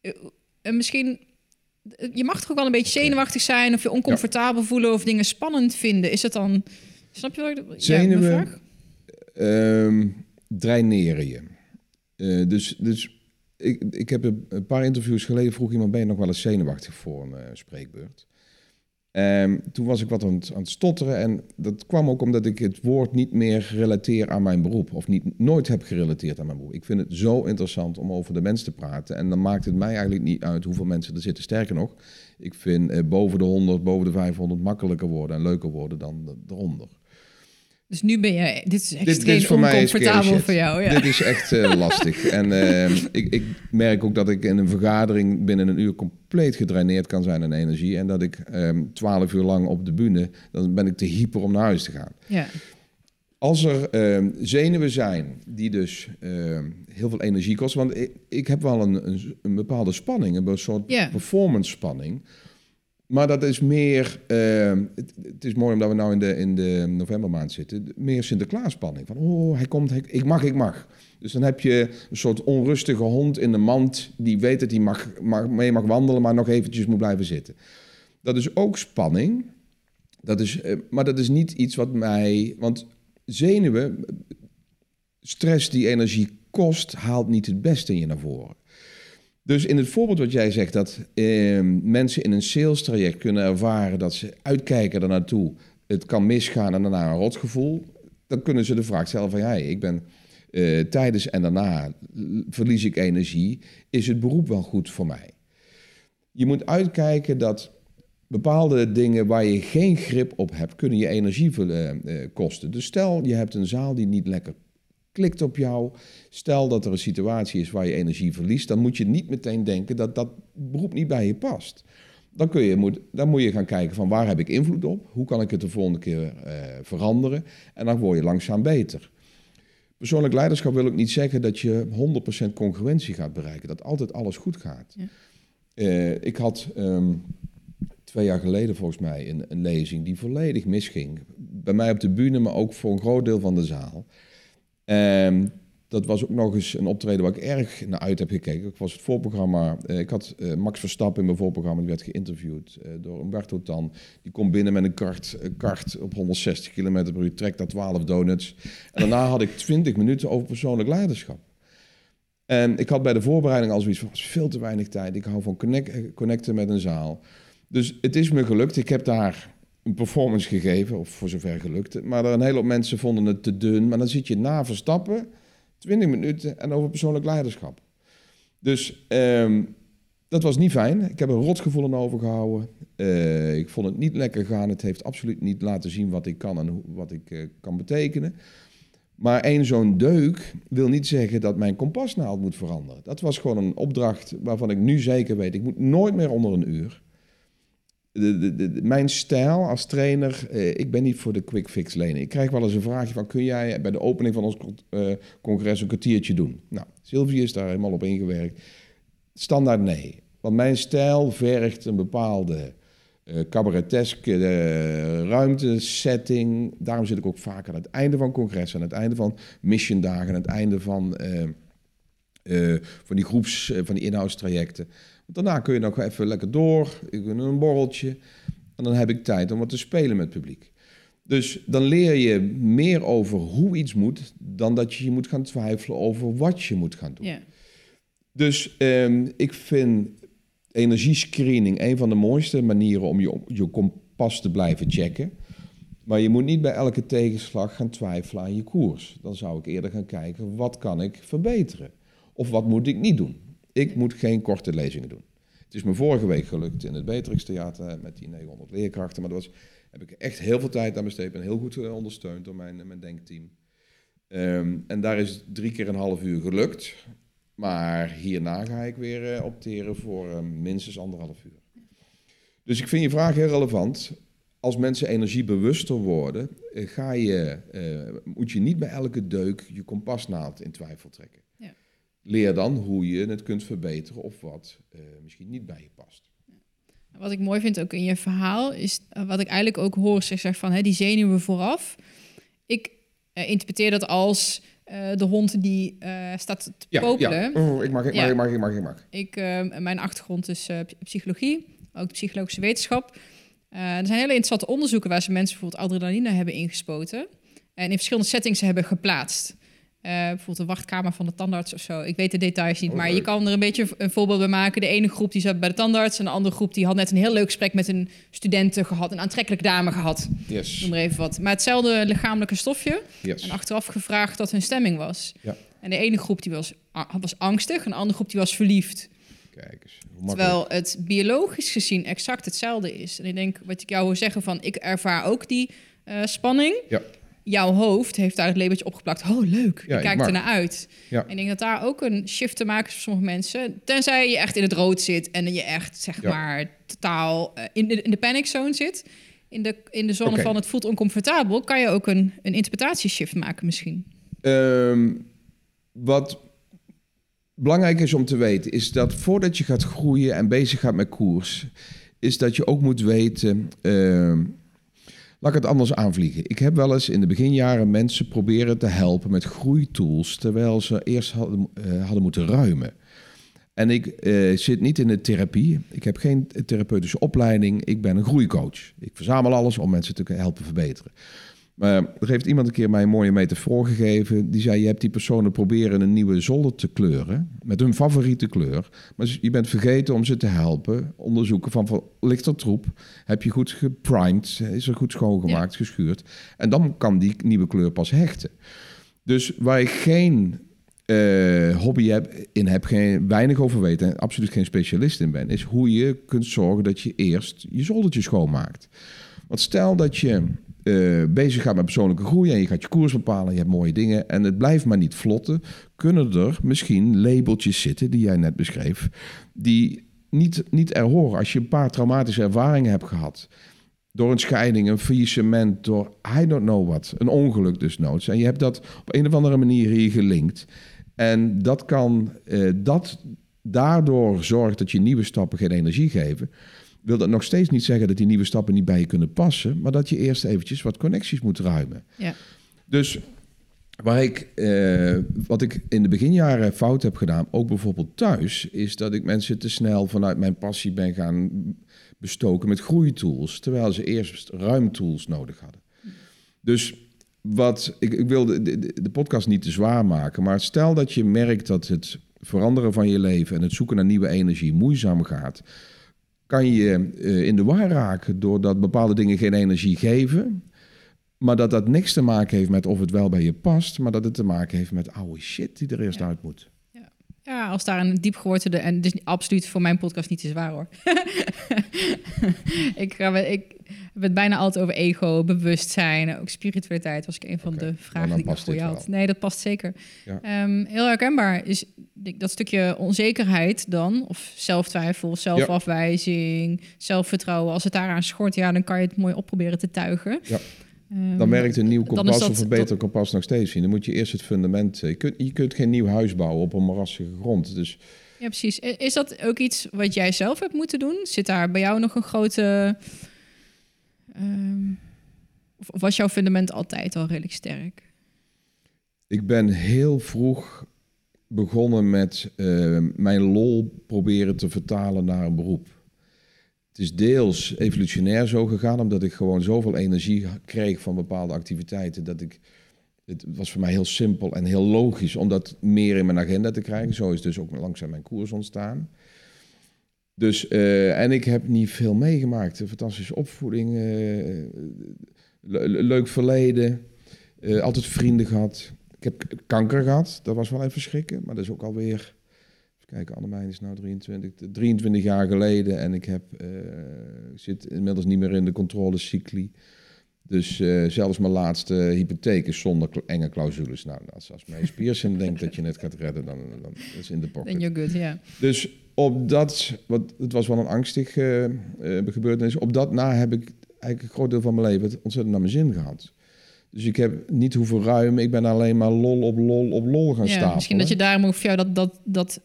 eh, misschien... Je mag toch ook wel een beetje zenuwachtig zijn... of je oncomfortabel voelen of dingen spannend vinden. Is het dan... Snap je wat ik... Ja, vraag? Ehm, draineren je. Eh, dus dus ik, ik heb een paar interviews geleden vroeg iemand, ben je nog wel eens zenuwachtig voor een eh, spreekbeurt? Ehm, toen was ik wat aan het, aan het stotteren en dat kwam ook omdat ik het woord niet meer relateer aan mijn beroep. Of niet, nooit heb gerelateerd aan mijn beroep. Ik vind het zo interessant om over de mens te praten. En dan maakt het mij eigenlijk niet uit hoeveel mensen er zitten. Sterker nog, ik vind eh, boven de 100, boven de 500 makkelijker worden en leuker worden dan de- eronder. Dus nu ben je... Dit is dit extreem is voor oncomfortabel voor jou. Ja. Dit is echt eh, lastig. En eh, ik, ik merk ook dat ik in een vergadering binnen een uur compleet gedraineerd kan zijn aan energie. En dat ik ehm, twaalf uur lang op de bühne, dan ben ik te hyper om naar huis te gaan. ja. Als er ehm, zenuwen zijn die dus ehm, heel veel energie kosten. Want ik, ik heb wel een, een, een bepaalde spanning, een soort performance spanning. Maar dat is meer, ehm, het, is mooi omdat we nou in de, in de novembermaand zitten, meer Sinterklaas spanning. Van, oh, hij komt, ik mag, ik mag. Dus dan heb je een soort onrustige hond in de mand die weet dat hij mag, mag, mee mag wandelen, maar nog eventjes moet blijven zitten. Dat is ook spanning. Dat is, eh, maar dat is niet iets wat mij. Want zenuwen, stress die energie kost, haalt niet het beste in je naar voren. Dus in het voorbeeld wat jij zegt, dat eh, mensen in een sales traject kunnen ervaren dat ze uitkijken ernaartoe, het kan misgaan en daarna een rotgevoel, dan kunnen ze de vraag stellen van, hey, ik ben eh, tijdens en daarna verlies ik energie, is het beroep wel goed voor mij? Je moet uitkijken dat bepaalde dingen waar je geen grip op hebt, kunnen je energie eh, eh, kosten. Dus stel je hebt een zaal die niet lekker klikt op jou. Stel dat er een situatie is waar je energie verliest, dan moet je niet meteen denken dat dat beroep niet bij je past. Dan, kun je, moet, dan moet je gaan kijken van waar heb ik invloed op? Hoe kan ik het de volgende keer eh, veranderen? En dan word je langzaam beter. Persoonlijk leiderschap wil ook niet zeggen dat je 100% congruentie gaat bereiken. Dat altijd alles goed gaat. Ja. Eh, ik had ehm, twee jaar geleden volgens mij een, een lezing die volledig misging. Bij mij op de bühne, maar ook voor een groot deel van de zaal. Ehm, dat was ook nog eens een optreden waar ik erg naar uit heb gekeken. Ik was het voorprogramma. eh, ik had eh, Max Verstappen in mijn voorprogramma. Die werd geïnterviewd eh, door Umberto Tan. Die komt binnen met een kart, kart op 160 km per uur. Trekt daar 12 donuts. En daarna had ik 20 minuten over persoonlijk leiderschap. En ik had bij de voorbereiding al zoiets van, "Het is veel te weinig tijd. Ik hou van connect, connecten met een zaal. Dus het is me gelukt. Ik heb daar een performance gegeven, of voor zover gelukt. Maar er een hele mensen vonden het te dun. Maar dan zit je na Verstappen, 20 minuten en over persoonlijk leiderschap. Dus ehm, dat was niet fijn. Ik heb een rotgevoel aan overgehouden. Uh, ik vond het niet lekker gaan. Het heeft absoluut niet laten zien wat ik kan en wat ik uh, kan betekenen. Maar één zo'n deuk wil niet zeggen dat mijn kompasnaald moet veranderen. Dat was gewoon een opdracht waarvan ik nu zeker weet, ik moet nooit meer onder een uur. Mijn stijl als trainer, eh, ik ben niet voor de quick fix lenen. Ik krijg wel eens een vraagje van, kun jij bij de opening van ons uh, congres een kwartiertje doen? Nou, Sylvie is daar helemaal op ingewerkt. Standaard nee. Want mijn stijl vergt een bepaalde uh, cabareteske uh, ruimtesetting. Daarom zit ik ook vaak aan het einde van congressen, aan het einde van missiondagen, aan het einde van, van die groeps, van die inhoudstrajecten. Daarna kun je nog even lekker door, ik een borreltje. En dan heb ik tijd om wat te spelen met het publiek. Dus dan leer je meer over hoe iets moet, dan dat je je moet gaan twijfelen over wat je moet gaan doen. Yeah. Dus um, ik vind energiescreening een van de mooiste manieren om je, je kompas te blijven checken. Maar je moet niet bij elke tegenslag gaan twijfelen aan je koers. Dan zou ik eerder gaan kijken, wat kan ik verbeteren? Of wat moet ik niet doen? Ik moet geen korte lezingen doen. Het is me vorige week gelukt in het Beatrix Theater met die 900 leerkrachten. Maar daar heb ik echt heel veel tijd aan besteed. en heel goed eh, ondersteund door mijn, mijn denkteam. Um, en daar is drie keer een half uur gelukt. Maar hierna ga ik weer uh, opteren voor uh, minstens anderhalf uur. Dus ik vind je vraag heel relevant. Als mensen energiebewuster worden, uh, ga je, moet je niet bij elke deuk je kompasnaald in twijfel trekken. Leer dan hoe je het kunt verbeteren of wat misschien niet bij je past. Wat ik mooi vind ook in je verhaal, is wat ik eigenlijk ook hoor, zeg van hè, die zenuwen vooraf. Ik interpreteer dat als de hond die staat te ja, popelen. Ja. Oh, ik mag, ik mag, ik mag, ik mag, ik mag. Ik, mijn achtergrond is psychologie, ook de psychologische wetenschap. er zijn hele interessante onderzoeken waar ze mensen bijvoorbeeld adrenaline hebben ingespoten. En in verschillende settings hebben geplaatst. Uh, bijvoorbeeld de wachtkamer van de tandarts of zo. Ik weet de details niet, oh, maar je kan er een beetje een voorbeeld bij maken. De ene groep die zat bij de tandarts en de andere groep die had net een heel leuk gesprek met een studenten gehad, een aantrekkelijke dame gehad. Yes. Noem maar even wat. Maar hetzelfde lichamelijke stofje. Yes. En achteraf gevraagd wat hun stemming was. Ja. En de ene groep die was, was angstig en de andere groep die was verliefd. Kijk eens. Terwijl het biologisch gezien exact hetzelfde is. En ik denk, wat ik jou hoor zeggen van, ik ervaar ook die uh, spanning. Ja jouw hoofd heeft daar het labeltje opgeplakt. Oh, leuk. Ja, je kijkt er naar uit. Ja. En ik denk dat daar ook een shift te maken is voor sommige mensen. Tenzij je echt in het rood zit en je echt, zeg Ja. maar, totaal uh, in, de, in de panic zone zit. In de, in de zone van het voelt oncomfortabel, kan je ook een, een interpretatieshift maken misschien. Ehm, wat belangrijk is om te weten, is dat voordat je gaat groeien en bezig gaat met koers, is dat je ook moet weten. ehm, laat ik het anders aanvliegen. Ik heb wel eens in de beginjaren mensen proberen te helpen met groeitools, terwijl ze eerst hadden, eh, hadden moeten ruimen. En ik eh, zit niet in de therapie. Ik heb geen therapeutische opleiding. Ik ben een groeicoach. Ik verzamel alles om mensen te helpen verbeteren. Maar er heeft iemand een keer mij een mooie metafoor gegeven. Die zei, je hebt die personen proberen een nieuwe zolder te kleuren. Met hun favoriete kleur. Maar je bent vergeten om ze te helpen. Onderzoeken van, van ligt er troep? Heb je goed geprimed? Is er goed schoongemaakt, geschuurd? En dan kan die nieuwe kleur pas hechten. Dus waar ik geen eh, hobby heb, in heb, geen, weinig over weet en absoluut geen specialist in ben, is hoe je kunt zorgen dat je eerst je zoldertje schoonmaakt. Want stel dat je eh, bezig gaat met persoonlijke groei en je gaat je koers bepalen, je hebt mooie dingen en het blijft maar niet vlotten, kunnen er misschien labeltjes zitten, die jij net beschreef, die niet, niet er horen. Als je een paar traumatische ervaringen hebt gehad, door een scheiding, een faillissement, door I don't know what, een ongeluk dus noods. En je hebt dat op een of andere manier hier gelinkt. En dat kan, eh, dat daardoor zorgt dat je nieuwe stappen geen energie geven. Wil dat nog steeds niet zeggen dat die nieuwe stappen niet bij je kunnen passen, maar dat je eerst eventjes wat connecties moet ruimen. Ja. Dus waar ik, eh, wat ik in de beginjaren fout heb gedaan, ook bijvoorbeeld thuis, is dat ik mensen te snel vanuit mijn passie ben gaan bestoken met groeitools, terwijl ze eerst ruimtools nodig hadden. Dus wat ik, ik wil de, de, de podcast niet te zwaar maken, maar stel dat je merkt dat het veranderen van je leven en het zoeken naar nieuwe energie moeizaam gaat, kan je eh, in de war raken doordat bepaalde dingen geen energie geven. Maar dat dat niks te maken heeft met of het wel bij je past, maar dat het te maken heeft met oude shit die er eerst Ja. uit moet. Ja, Ja, als daar een diep gewortelde... En is absoluut voor mijn podcast niet te zwaar, hoor. ik, ga, ik heb het bijna altijd over ego, bewustzijn... ook spiritualiteit was ik een van de vragen die ik voor wel. had. Nee, dat past zeker. Ja. Ehm, heel herkenbaar is dat stukje onzekerheid dan... of zelftwijfel, zelfafwijzing, zelfvertrouwen... als het daaraan schort, ja, dan kan je het mooi opproberen te tuigen. Ja. Ehm, Dan werkt een nieuw kompas dat- of een beter kompas nog steeds niet. Dan moet je eerst het fundament... eh, Je kunt, je kunt geen nieuw huis bouwen op een moerassige grond. Dus Ja, precies. Is dat ook iets wat jij zelf hebt moeten doen? Zit daar bij jou nog een grote... of of was jouw fundament altijd al redelijk sterk? ik ben heel vroeg begonnen met eh, mijn lol proberen te vertalen naar een beroep. Het is deels evolutionair zo gegaan, omdat ik gewoon zoveel energie kreeg van bepaalde activiteiten, dat ik, het was voor mij heel simpel en heel logisch om dat meer in mijn agenda te krijgen. Zo is dus ook langzaam mijn koers ontstaan. Dus, eh, en ik heb niet veel meegemaakt. Een fantastische opvoeding, eh, le- le- leuk verleden, eh, altijd vrienden gehad. Ik heb kanker gehad, dat was wel even schrikken, maar dat is ook alweer... Even kijken, Annemijn is nou 23, 23 jaar geleden en ik heb, zit inmiddels niet meer in de controlecycli. Dus eh, zelfs mijn laatste hypotheek is zonder enge clausules. Nou, als, als mijn Pearson denkt dat je het gaat redden, dan, dan is in de pocket. Then you're good, ja. Dus op dat, wat, het was wel een angstig eh, eh, gebeurtenis. Op dat na heb ik eigenlijk een groot deel van mijn leven het ontzettend naar mijn zin gehad. Dus ik heb niet hoeven ruimen. Ik ben alleen maar lol op lol op lol gaan ja stapelen. misschien dat je daarom voor jou dat, dat, dat,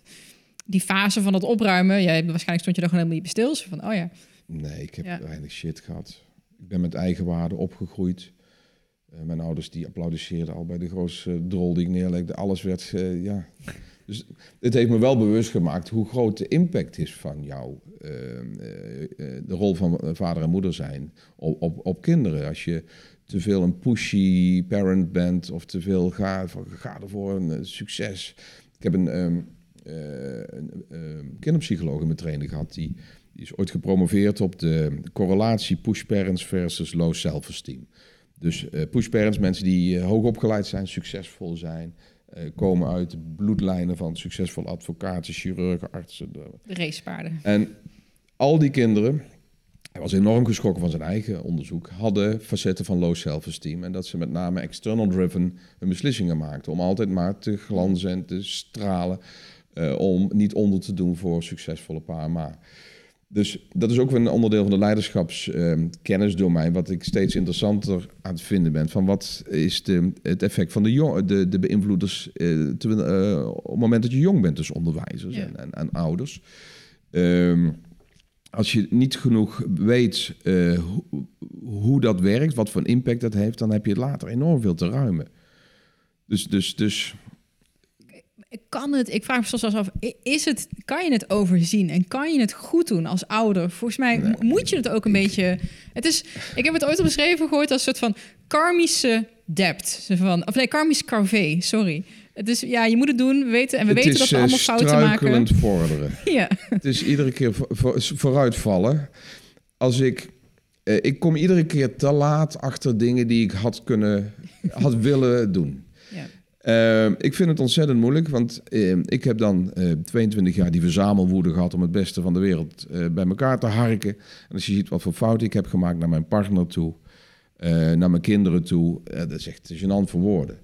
die fase van het opruimen... Jij, waarschijnlijk stond je daar gewoon helemaal niet bij stil. Zo Van, oh ja, Nee, ik heb Ja. weinig shit gehad. Ik ben met eigenwaarde opgegroeid. Eh, mijn ouders die applaudisseerden al bij de grootste drol die ik neerlegde. Alles werd, eh, ja... Dus het heeft me wel bewust gemaakt hoe groot de impact is van jou. eh, eh, eh, de rol van vader en moeder zijn op, op, op kinderen. Als je te veel een pushy parent bent of te veel gaat ga ervoor een succes. Ik heb een, ehm, eh, een ehm, kinderpsycholoog in mijn training gehad die die is ooit gepromoveerd op de correlatie push parents versus low self-esteem. Dus eh push parents, mensen die eh, hoog opgeleid zijn, succesvol zijn, eh, komen uit bloedlijnen van succesvolle advocaten, chirurgen, artsen. de- de racepaarden. En al die kinderen, hij was enorm geschrokken van zijn eigen onderzoek, hadden facetten van low self-esteem. En dat ze met name external driven hun beslissingen maakten. Om altijd maar te glanzen en te stralen. om niet onder te doen voor succesvolle pa en ma. Dus dat is ook weer een onderdeel van de leiderschapskennisdomein, wat ik steeds interessanter aan het vinden ben. Van wat is de, het effect van de, jong, de, de beïnvloeders eh, te- eh, op het moment dat je jong bent, dus onderwijzers Ja. en, en, en ouders. Ehm, als je niet genoeg weet hoe, hoe dat werkt, wat voor een impact dat heeft, dan heb je later enorm veel te ruimen. Dus, dus, dus Kan het, ik vraag me soms af, is het, kan je het overzien en kan je het goed doen als ouder? Volgens mij Nee, moet je het ook een beetje... Het is, ik heb het ooit al beschreven gehoord als een soort van karmische debt. Van, of nee, karmisch carvé, sorry. Het is, ja, je moet het doen, we weten, en we het weten is dat we eh, allemaal fouten maken. struikelend vorderen. Ja, Het is iedere keer voor, voor- vooruitvallen. Als ik, eh, ik kom iedere keer te laat achter dingen die ik had kunnen, had willen doen. Eh, ik vind het ontzettend moeilijk, want eh, ik heb dan eh 22 jaar die verzamelwoede gehad om het beste van de wereld eh, bij elkaar te harken. En als je ziet wat voor fouten ik heb gemaakt naar mijn partner toe, eh, naar mijn kinderen toe, eh, dat is echt gênant voor woorden.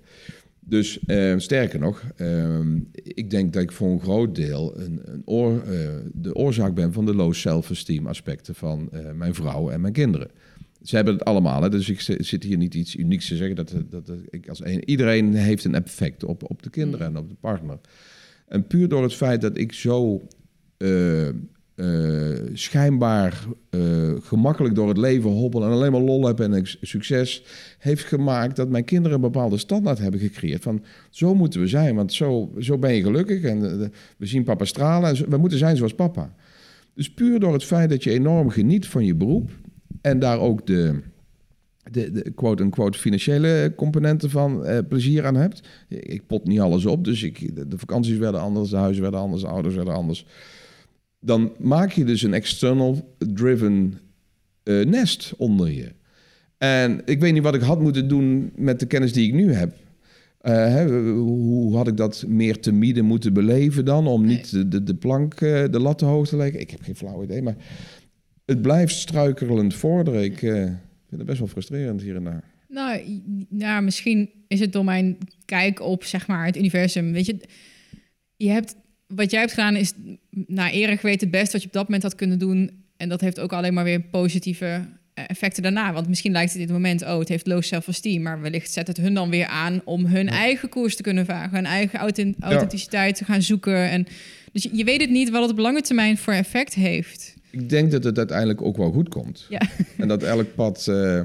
Dus eh, sterker nog, eh, ik denk dat ik voor een groot deel een, een eh, de oorzaak ben van de low self-esteem aspecten van eh, mijn vrouw en mijn kinderen. Ze hebben het allemaal, hè? dus ik zi- zit hier niet iets unieks te zeggen. Dat, dat, dat ik als een, iedereen heeft een effect op, op de kinderen en op de partner. En puur door het feit dat ik zo eh, eh, schijnbaar eh, gemakkelijk door het leven hobbel en alleen maar lol heb en succes, heeft gemaakt dat mijn kinderen een bepaalde standaard hebben gecreëerd. Van zo moeten we zijn, want zo, zo ben je gelukkig en we zien papa stralen en we moeten zijn zoals papa. Dus puur door het feit dat je enorm geniet van je beroep en daar ook de, de, de quote-unquote financiële componenten van eh, plezier aan hebt. Ik pot niet alles op, dus ik, de, de vakanties werden anders, de huizen werden anders, de ouders werden anders. Dan maak je dus een external driven eh, nest onder je. En ik weet niet wat ik had moeten doen met de kennis die ik nu heb. Eh, hè, hoe had ik dat meer te midden moeten beleven dan? Om niet de, de, de plank, de lat te hoog te leggen? Ik heb geen flauw idee, maar het blijft struikelend vorderen. Ik eh, vind het best wel frustrerend hier en daar. Nou, nou, misschien is het door mijn kijk op zeg maar, het universum. Weet je, je hebt, wat jij hebt gedaan is naar eer geweten het best wat je op dat moment had kunnen doen. En dat heeft ook alleen maar weer positieve eh, effecten daarna. Want misschien lijkt het in het moment, oh, het heeft low self-esteem. Maar wellicht zet het hun dan weer aan om hun eigen koers te kunnen varen. Hun eigen authent- authenticiteit te gaan zoeken. En, dus je, je weet het niet wat het op lange termijn voor effect heeft. Ik denk dat het uiteindelijk ook wel goed komt. Ja. En dat elk pad eh,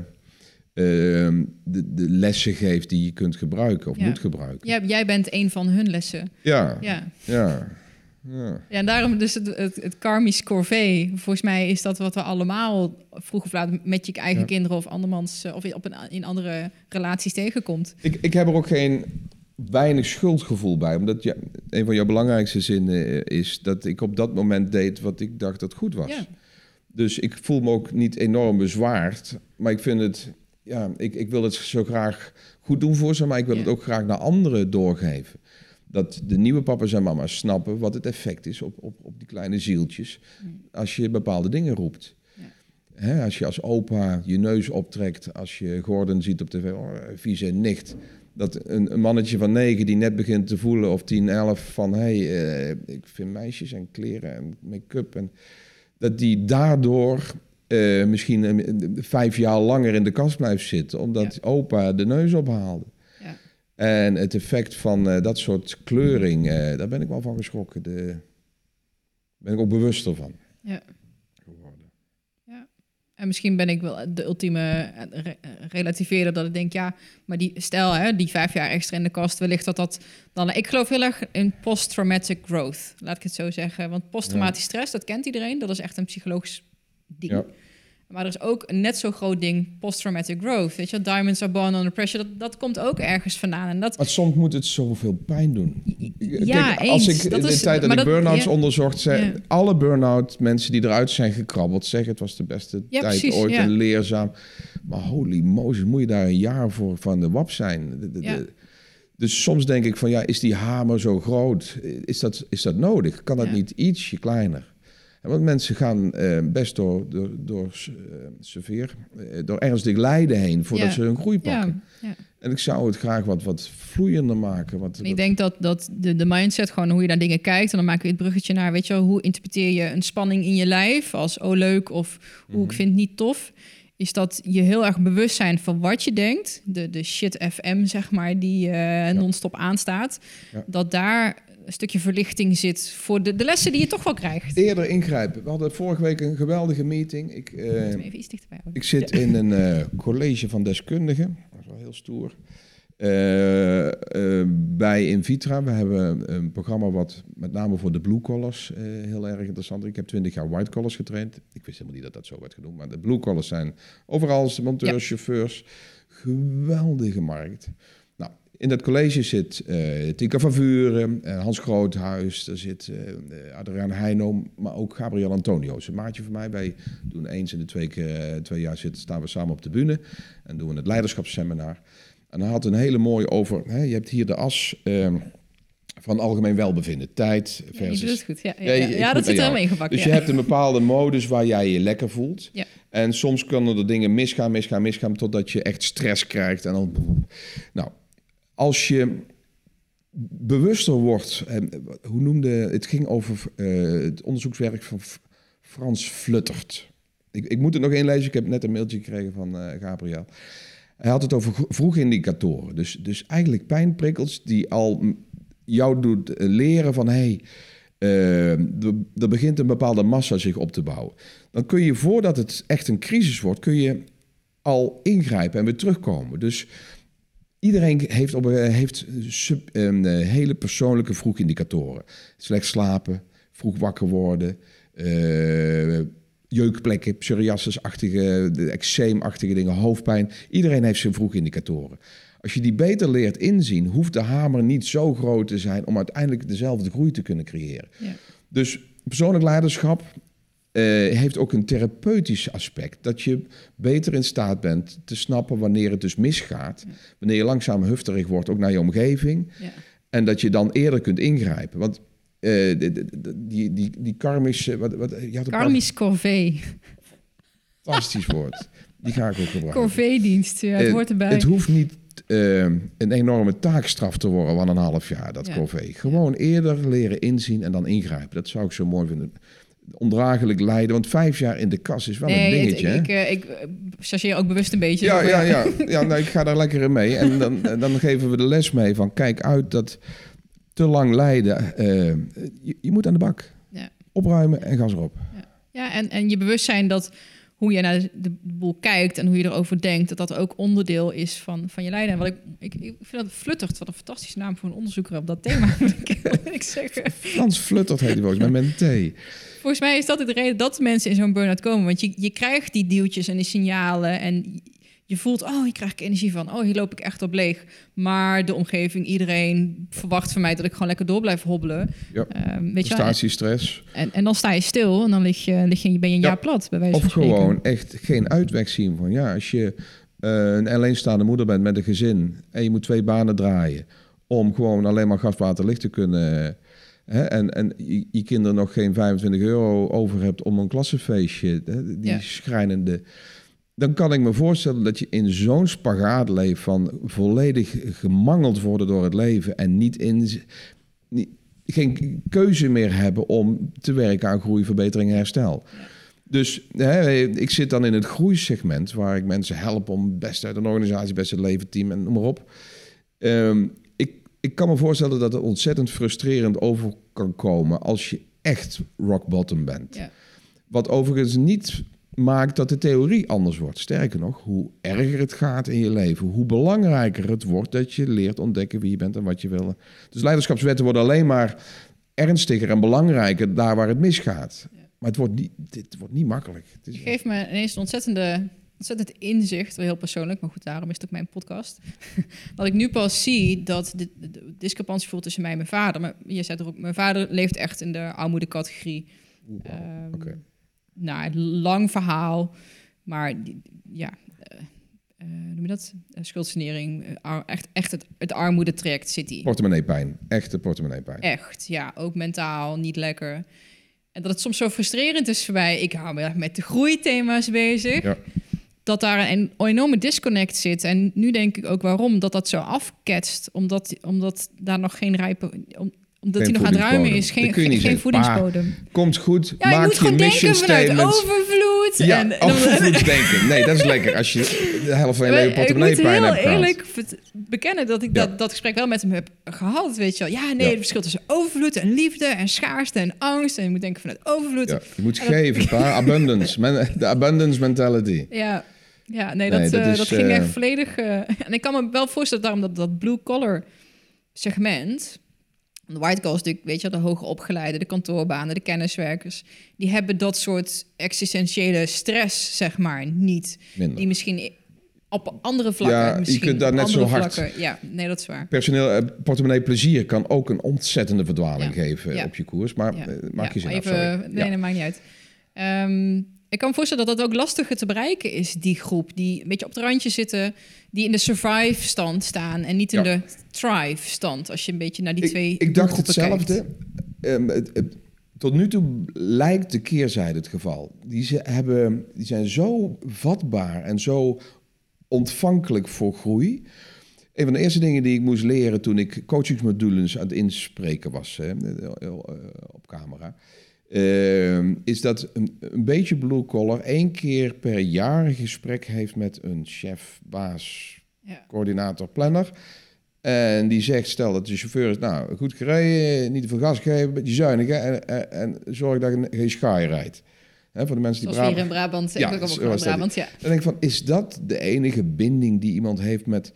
ehm, de, de lessen geeft die je kunt gebruiken of Ja. moet gebruiken. Jij, jij bent een van hun lessen. Ja, Ja. ja. ja. Ja, en daarom dus het, het, het karmisch corvée. Volgens mij is dat wat we allemaal vroeg of laat met je eigen Ja. kinderen of andermans eh, of op een, in andere relaties tegenkomt. Ik, ik heb er ook geen weinig schuldgevoel bij. Omdat ja, een van jouw belangrijkste zinnen eh, is dat ik op dat moment deed wat ik dacht dat goed was. Ja. Dus ik voel me ook niet enorm bezwaard. Maar ik vind het, ja, ik, ik wil het zo graag goed doen voor ze, maar ik wil Ja. het ook graag naar anderen doorgeven. Dat de nieuwe papa's en mama's snappen wat het effect is op, op, op die kleine zieltjes als je bepaalde dingen roept. Ja. Hè, als je als opa je neus optrekt, als je Gordon ziet op tv, oh, vieze nicht. Dat een, een mannetje van negen die net begint te voelen, of 10, 11, van hé, hey, eh, ik vind meisjes en kleren en make-up. En dat die daardoor eh, misschien eh, vijf jaar langer in de kast blijft zitten, omdat opa de neus ophaalde. Ja. En het effect van dat soort kleuring, daar ben ik wel van geschrokken. De, daar ben ik ook bewuster van Ja. En misschien ben ik wel de ultieme eh, re- relativeerder dat ik denk, ja, maar die stel hè, die vijf jaar extra in de kast, wellicht dat dat dan. Ik geloof heel erg in post-traumatic growth, laat ik het zo zeggen. Want posttraumatisch stress, dat kent iedereen, dat is echt een psychologisch ding. Ja. Maar er is ook een net zo groot ding, post-traumatic growth. Weet je, diamonds are born under pressure, dat, dat komt ook ergens vandaan. En dat, Maar soms moet het zoveel pijn doen. ja, Kijk, als eens. ik Dat in de is- tijd dat ik burn-outs ja. onderzocht, zei Ja. alle burn-out mensen die eruit zijn gekrabbeld, zeggen het was de beste Ja, tijd precies, ooit ja. en leerzaam. Maar holy Moses, moet je daar een jaar voor van de wap zijn? De- de- Ja. de- dus soms denk ik van ja, is die hamer zo groot? Is dat, is dat nodig? Kan dat niet ietsje kleiner? Want mensen gaan eh, best door, door, door eh, door ernstig lijden heen voordat Ja. ze hun groei pakken. ja, ja. En ik zou het graag wat, wat vloeiender maken. Wat, ik denk dat, dat de, de mindset, gewoon hoe je naar dingen kijkt... en dan maken we het bruggetje naar, weet je wel... hoe interpreteer je een spanning in je lijf als oh leuk of hoe ik vind het niet tof... is dat je heel erg bewust zijn van wat je denkt. De, de shit FM, zeg maar, die eh non-stop aanstaat. Ja. Dat daar een stukje verlichting zit voor de, de lessen die je toch wel krijgt. eerder ingrijpen. We hadden vorige week een geweldige meeting. Ik, eh, Even iets dichterbij houden. ik zit in een eh, college van deskundigen. Dat is wel heel stoer. Eh, bij Invitra. We hebben een programma wat met name voor de blue collars heel erg interessant is. Ik heb twintig jaar white collars getraind. Ik wist helemaal niet dat dat zo werd genoemd. Maar de blue collars zijn overal de monteurs, Ja. chauffeurs. Geweldige markt. In dat college zit eh Tika van Vuren, eh, Hans Groothuis, daar zit eh, Adriaan Heino, maar ook Gabriel Antonio's, een maatje van mij. Wij doen eens in de twee, keer, twee jaar zitten, staan we samen op de bühne en doen we het leiderschapsseminar. En hij had een hele mooie over, hè, je hebt hier de as eh, van algemeen welbevinden, tijd Ja, je versus... doet het goed. Ja, ja, Ja, ja. Ja, dat zit er helemaal ingepakt. Dus ja. je hebt een bepaalde modus waar jij je lekker voelt. Ja. En soms kunnen er dingen misgaan, misgaan, misgaan, totdat je echt stress krijgt. En dan, nou, als je bewuster wordt, en hoe noemde het ging over eh, het onderzoekswerk van Frans Fluttert. Ik, ik moet het nog inlezen, ik heb net een mailtje gekregen van eh, Gabriel. Hij had het over vroege indicatoren. Dus, dus eigenlijk pijnprikkels die al jou doet eh, leren van... Hey, eh, er, er begint een bepaalde massa zich op te bouwen. Dan kun je voordat het echt een crisis wordt, kun je al ingrijpen en weer terugkomen. Dus iedereen heeft, op, een- heeft sub, een, eh, hele persoonlijke vroegindicatoren. Slecht slapen, vroeg wakker worden, eh, jeukplekken, psoriasis-achtige, de eczeemachtige dingen, hoofdpijn. Iedereen heeft zijn vroegindicatoren. Als je die beter leert inzien, hoeft de hamer niet zo groot te zijn om uiteindelijk dezelfde groei te kunnen creëren. Ja. Dus persoonlijk leiderschap, eh, heeft ook een therapeutisch aspect. Dat je beter in staat bent te snappen wanneer het dus misgaat. Wanneer je langzaam hufterig wordt, ook naar je omgeving. Ja. En dat je dan eerder kunt ingrijpen. Want eh, de- die, die, die karmische... Wat, wat, je had Karmisch corvée. fantastisch woord. Die ga ik ook gebruiken. Corvée-dienst, ja, het Eh, hoort erbij. Het hoeft niet eh, een enorme taakstraf te worden van een half jaar, dat Ja. corvée. Gewoon eerder leren inzien en dan ingrijpen. Dat zou ik zo mooi vinden. Ondraaglijk lijden, want vijf jaar in de kas is wel een nee, het- dingetje. hè? ik, eh, ik eh, chargeer ook bewust een beetje. ja, ja, ja. ja nou, ik ga daar lekker in mee. En dan, dan geven we de les mee van kijk uit dat te lang lijden. eh, je, je moet aan de bak. Ja. Opruimen en gas erop. Ja, en, en je bewustzijn dat hoe je naar de, boel kijkt en hoe je erover denkt, dat dat ook onderdeel is van, van je lijden. En wat ik, ik, ik vind dat fluttert, wat een fantastische naam voor een onderzoeker op dat thema, moet ik eerlijk zeggen. Frans Fluttert heet die volgens mij met een T. Volgens mij is dat de reden dat mensen in zo'n burn-out komen. Want je, je krijgt die duwtjes en die signalen en je voelt, oh, hier krijg ik energie van. Oh, hier loop ik echt op leeg. Maar de omgeving, iedereen verwacht van mij dat ik gewoon lekker door blijf hobbelen. Ja. Ehm, weet je wel? Prestatiestress. En, en dan sta je stil en dan lig je, lig je, ben je een Ja. jaar plat, bij wijze Of van spreken. gewoon echt geen uitweg zien van ja, als je eh, een alleenstaande moeder bent met een gezin en je moet twee banen draaien om gewoon alleen maar gas, water, licht te kunnen. Hè, en en je, je kinderen nog geen 25 euro over hebt om een klassenfeestje, hè, die Ja. schrijnende. Dan kan ik me voorstellen dat je in zo'n spagaat leeft van volledig gemangeld worden door het leven en niet in niet, geen keuze meer hebben om te werken aan groei, verbetering en herstel. Dus hè, ik zit dan in het groeisegment waar ik mensen help om het beste uit een organisatie, best het leven, team en noem maar op. Ehm, ik, ik kan me voorstellen dat het ontzettend frustrerend over kan komen als je echt rock bottom bent. Ja. Wat overigens niet maakt dat de theorie anders wordt. Sterker nog, hoe erger het gaat in je leven, hoe belangrijker het wordt dat je leert ontdekken wie je bent en wat je wil. Dus leiderschapswetten worden alleen maar ernstiger en belangrijker daar waar het misgaat. Maar het wordt niet, dit wordt niet makkelijk. Het is, geeft me ineens een ontzettende, ontzettend inzicht, wel heel persoonlijk, maar goed, daarom is het ook mijn podcast. dat ik nu pas zie dat de, de, de discrepantie voelt tussen mij en mijn vader. Maar je zei er ook, mijn vader leeft echt in de armoedecategorie. Ehm, Nou, lang verhaal, maar die- ja, hoe noem je dat? Schuldsanering, eh, ar- echt, echt het, het armoedetraject zit hij. Portemonneepijn. Echte portemonneepijn. Echt, ja, ook mentaal niet lekker. En dat het soms zo frustrerend is voor mij. Ik hou me echt met de groeithema's bezig. Ja. Dat daar een enorme disconnect zit. En nu denk ik ook waarom dat dat zo afketst. Omdat, omdat daar nog geen rijpe... Om, omdat Geen hij nog aan het ruimen is. Geen, Dat geen, geen voedingsbodem. Komt goed. Ja, je moet je gewoon mission denken vanuit overvloed. Ja, en, en- overvloedsdenken. Nee, dat is lekker. Als je de helft van je leven ik moet heel eerlijk bekennen dat ik Ja. dat, dat gesprek wel met hem heb gehad. Weet je wel. Ja, nee, het verschil tussen overvloed en liefde en schaarste en angst. En je moet denken vanuit overvloed. Je moet En dat- geven, pa. Abundance. Men- De abundance mentality. Ja, ja nee, Nee, dat, dat eh, is, dat ging eh, echt volledig... eh, en ik kan me wel voorstellen daarom dat dat blue-collar segment... De white collar is natuurlijk, weet je, de hoge opgeleide, de kantoorbanen, de kenniswerkers. Die hebben dat soort existentiële stress, zeg maar, niet. Minder. Die misschien op andere vlakken... Ja, je misschien kunt daar net zo hard- vlakken- Ja, nee, dat is waar. Personeel, eh, portemonnee plezier kan ook een ontzettende verdwaling Ja. geven Ja. op je koers. Maar eh, maak je zin af, even, sorry. Nee, Ja. nee, maakt niet uit. Ehm, ik kan me voorstellen dat dat ook lastiger te bereiken is, die groep. Die een beetje op het randje zitten, die in de survive-stand staan en niet in Ja. de thrive-stand. Als je een beetje naar die Ik- twee ik, dacht hetzelfde. Ehm, het- het- tot nu toe lijkt de keerzijde het geval. Die, ze hebben, die zijn zo vatbaar en zo ontvankelijk voor groei. Een van de eerste dingen die ik moest leren toen ik coachingsmodules aan het inspreken was hè, op camera, ehm, is dat een, een beetje blue collar één keer per jaar een gesprek heeft met een chef, baas, Ja. coördinator, planner. En die zegt, stel dat de chauffeur is, nou, goed gereden, niet te veel gas geven, een beetje zuinig hè, en, en, en zorg dat je geen schaai rijdt. Hè, voor de mensen die Zoals hier Brabant... in Brabant. Ja, ik ook in. Brabant, ja. Dan denk ik van, is dat de enige binding die iemand heeft met...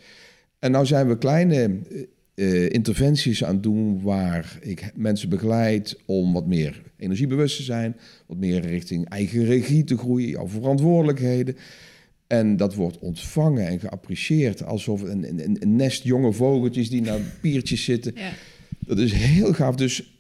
En nou zijn we kleine eh, interventies aan doen waar ik mensen begeleid om wat meer energiebewust te zijn, wat meer richting eigen regie te groeien, jouw verantwoordelijkheden. En dat wordt ontvangen en geapprecieerd alsof een, een, een nest jonge vogeltjes die naar piertjes zitten. ja. Dat is heel gaaf. Dus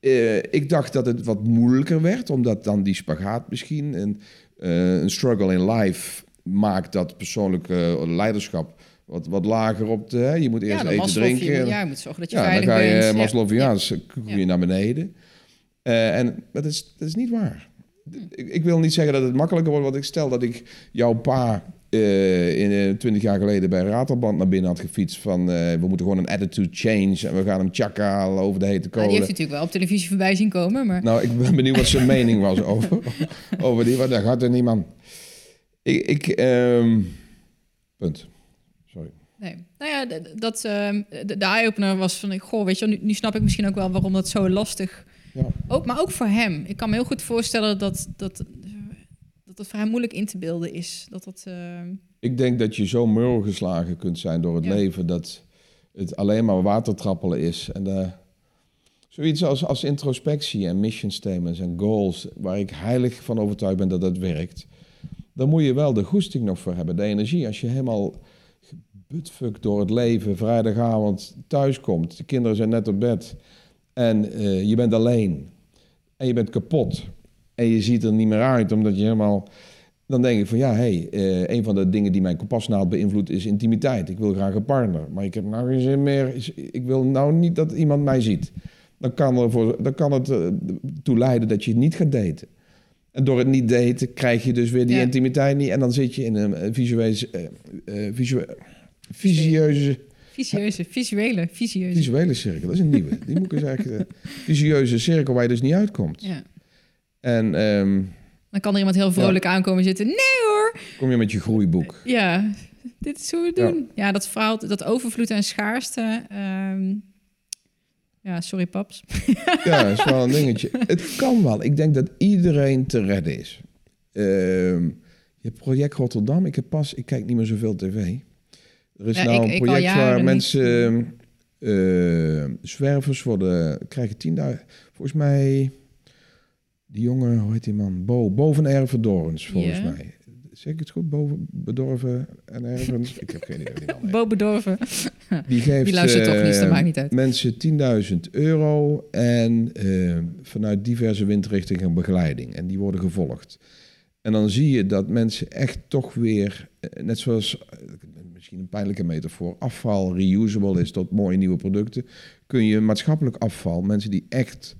Eh, ik dacht dat het wat moeilijker werd, omdat dan die spagaat misschien een, eh, een struggle in life maakt dat persoonlijke leiderschap wat, wat lager op de... Hè? Je moet eerst ja, eten, drinken. Je, ja, je moet zorgen dat je ja, veilig dan ga je bent. Ja. Je naar beneden. Eh, en dat is, dat is niet waar. Ik, ik wil niet zeggen dat het makkelijker wordt, want ik stel dat ik jouw pa eh in eh, 20 jaar geleden bij Ratelband naar binnen had gefietst van we moeten gewoon een attitude change en we gaan hem halen over de hete Ja, kolen. die heeft natuurlijk wel op televisie voorbij zien komen, maar... Nou, ik ben benieuwd wat zijn mening was over, over die, want daar gaat er niemand. Ik, ik ehm, punt. Sorry. Nee. Nou ja, dat, ehm, de, de eye-opener was van, goh, weet je, nu, nu snap ik misschien ook wel waarom dat zo lastig... Ja. Ook, maar ook voor hem. Ik kan me heel goed voorstellen dat dat, dat het voor hem moeilijk in te beelden is. Dat dat... ehm, Ik denk dat je zo murl geslagen kunt zijn door het Ja. leven dat het alleen maar watertrappelen is. En eh, zoiets als, als introspectie en mission statements en goals, waar ik heilig van overtuigd ben dat dat werkt. Dan moet je wel de goesting nog voor hebben, de energie. Als je helemaal gebutfukt door het leven, vrijdagavond thuiskomt, de kinderen zijn net op bed en eh, je bent alleen en je bent kapot en je ziet er niet meer uit omdat je helemaal dan denk ik van ja, hey, eh, een van de dingen die mijn kompasnaald beïnvloedt is intimiteit. Ik wil graag een partner, maar ik heb nou geen zin meer. Ik wil nou niet dat iemand mij ziet. Dan kan, er voor, dan kan het eh, toe leiden dat je het niet gaat daten. En door het niet daten krijg je dus weer die Ja. intimiteit niet. En dan zit je in een eh, visueuze, eh, visieuze, Visueuze, visuele, visueuze. visuele cirkel. Dat is een nieuwe. Die moet ik eens eigenlijk... eh, visieuze cirkel waar je dus niet uitkomt. Ja. En ehm, Dan kan er iemand heel vrolijk aankomen zitten. Nee hoor! kom je met je groeiboek. Ja, dit is hoe we het Ja. doen. Ja, dat verhaal, dat overvloed en schaarste. ehm, ja, sorry paps. Ja, dat is wel een dingetje. Het kan wel. Ik denk dat iedereen te redden is. Ehm, je hebt project Rotterdam. Ik heb pas, ik kijk niet meer zoveel tv. Er is Ja, nou ik- een project waar mensen, eh, zwervers worden, krijgen 10.000. Volgens mij, die jongen, hoe heet die man? Bo, Boven Ervendorens, volgens mij. Zeg ik het goed? Boven Bedorven en Ervens? Ik heb geen idee. Bo bedorven. Die geeft Die luistert toch niet, dat eh, maakt niet uit. mensen 10.000 euro en eh, vanuit diverse windrichtingen begeleiding. En die worden gevolgd. En dan zie je dat mensen echt toch weer, net zoals misschien een pijnlijke metafoor, afval reusable is tot mooie nieuwe producten, kun je maatschappelijk afval, mensen die echt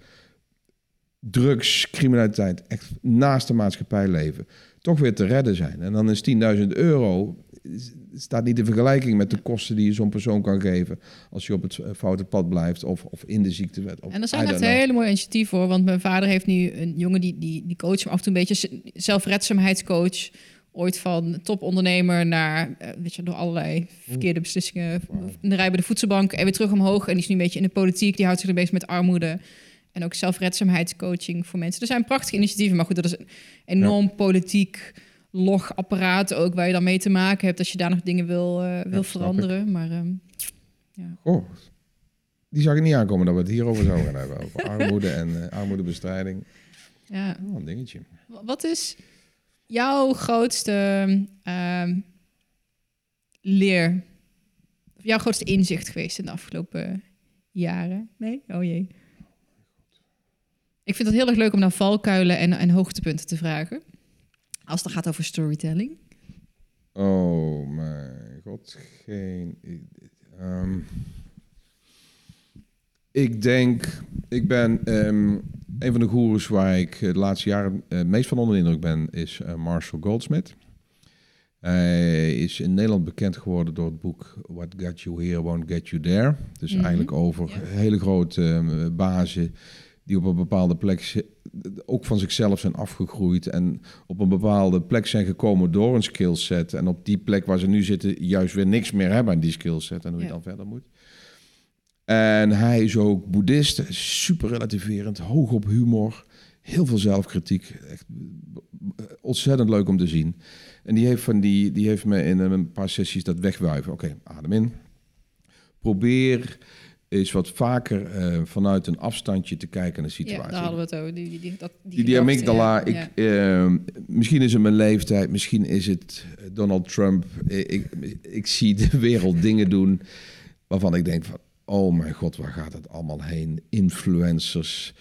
drugs, criminaliteit, echt naast de maatschappij leven, toch weer te redden zijn. En dan is 10.000 euro staat niet in vergelijking met de kosten die je zo'n persoon kan geven als je op het foute pad blijft of, of in de ziektewet. Of, En er zijn echt hele mooie initiatieven voor. Want mijn vader heeft nu een jongen die, die, die coach hem af en toe een beetje zelfredzaamheidscoach. Ooit van topondernemer naar, eh, weet je, door allerlei verkeerde beslissingen. In de rij bij de voedselbank en weer terug omhoog. En die is nu een beetje in de politiek. Die houdt zich er bezig met armoede. En ook zelfredzaamheidscoaching voor mensen. Er zijn prachtige initiatieven. Maar goed, dat is een enorm politiek logapparaat ook. Waar je dan mee te maken hebt als je daar nog dingen wil, eh, wil veranderen. Maar ehm, Oh, die zag ik niet aankomen dat we het hierover zouden gaan hebben. Over armoede en eh, armoedebestrijding. ja, Oh, een dingetje. Wat is jouw grootste ehm, leer, of jouw grootste inzicht geweest in de afgelopen jaren? Nee? Oh jee. Ik vind het heel erg leuk om naar valkuilen en, en hoogtepunten te vragen. Als het gaat over storytelling. Oh mijn god, geen. ehm, ik denk, ik ben ehm, een van de goeroes waar ik de laatste jaren eh, het meest van onder de indruk ben, is eh, Marshall Goldsmith. Hij is in Nederland bekend geworden door het boek What Got You Here Won't Get You There. Dus Mhm, eigenlijk over ja. hele grote eh, bazen die op een bepaalde plek ook van zichzelf zijn afgegroeid en op een bepaalde plek zijn gekomen door een skillset. En op die plek waar ze nu zitten juist weer niks meer hebben aan die skillset en hoe je dan verder moet. En hij is ook boeddhist, super relativerend, hoog op humor, heel veel zelfkritiek. Echt eh, ontzettend leuk om te zien. En die heeft, van die, die heeft me in een paar sessies dat wegwuiven. Oké, adem in. Probeer eens wat vaker eh, vanuit een afstandje te kijken naar de Ja, situatie. daar hadden we het over. Die, die, die, dat, Die, die amygdala, ik, ja. eh, misschien is het mijn leeftijd, misschien is het Donald Trump. Ik, ik, ik zie de wereld dingen doen waarvan ik denk van, oh mijn god, waar gaat het allemaal heen? Influencers,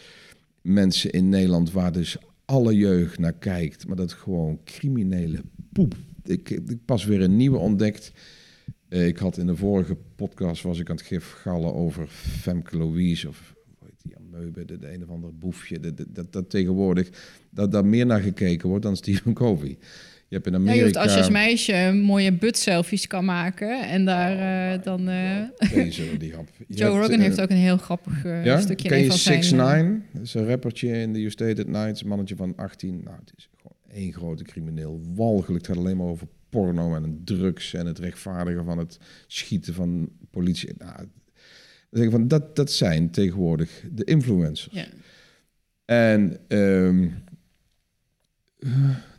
mensen in Nederland waar dus alle jeugd naar kijkt, maar dat gewoon criminele poep. Ik, ik pas weer een nieuwe ontdekt. Eh, ik had in de vorige podcast was ik aan het gif gallen over Femke Louise of die Ameuben, de, de een of ander boefje. Dat, dat, dat tegenwoordig dat daar meer naar gekeken wordt dan Stephen Covey. Je hebt in Amerika... Ja, als je als meisje mooie butt-selfies kan maken en daar uh, dan... Uh... Deze, die hap. Joe Rogan uh, heeft ook een heel grappig ja? stukje Ken je van 6 9 Dat is een rappertje in de You Stayed at Night. Een mannetje van 18. Nou, het is gewoon één grote crimineel. Walgelijk. Het gaat alleen maar over porno en drugs en het rechtvaardigen van het schieten van politie. Nou, dan van, dat, dat zijn tegenwoordig de influencers. Ja. En um,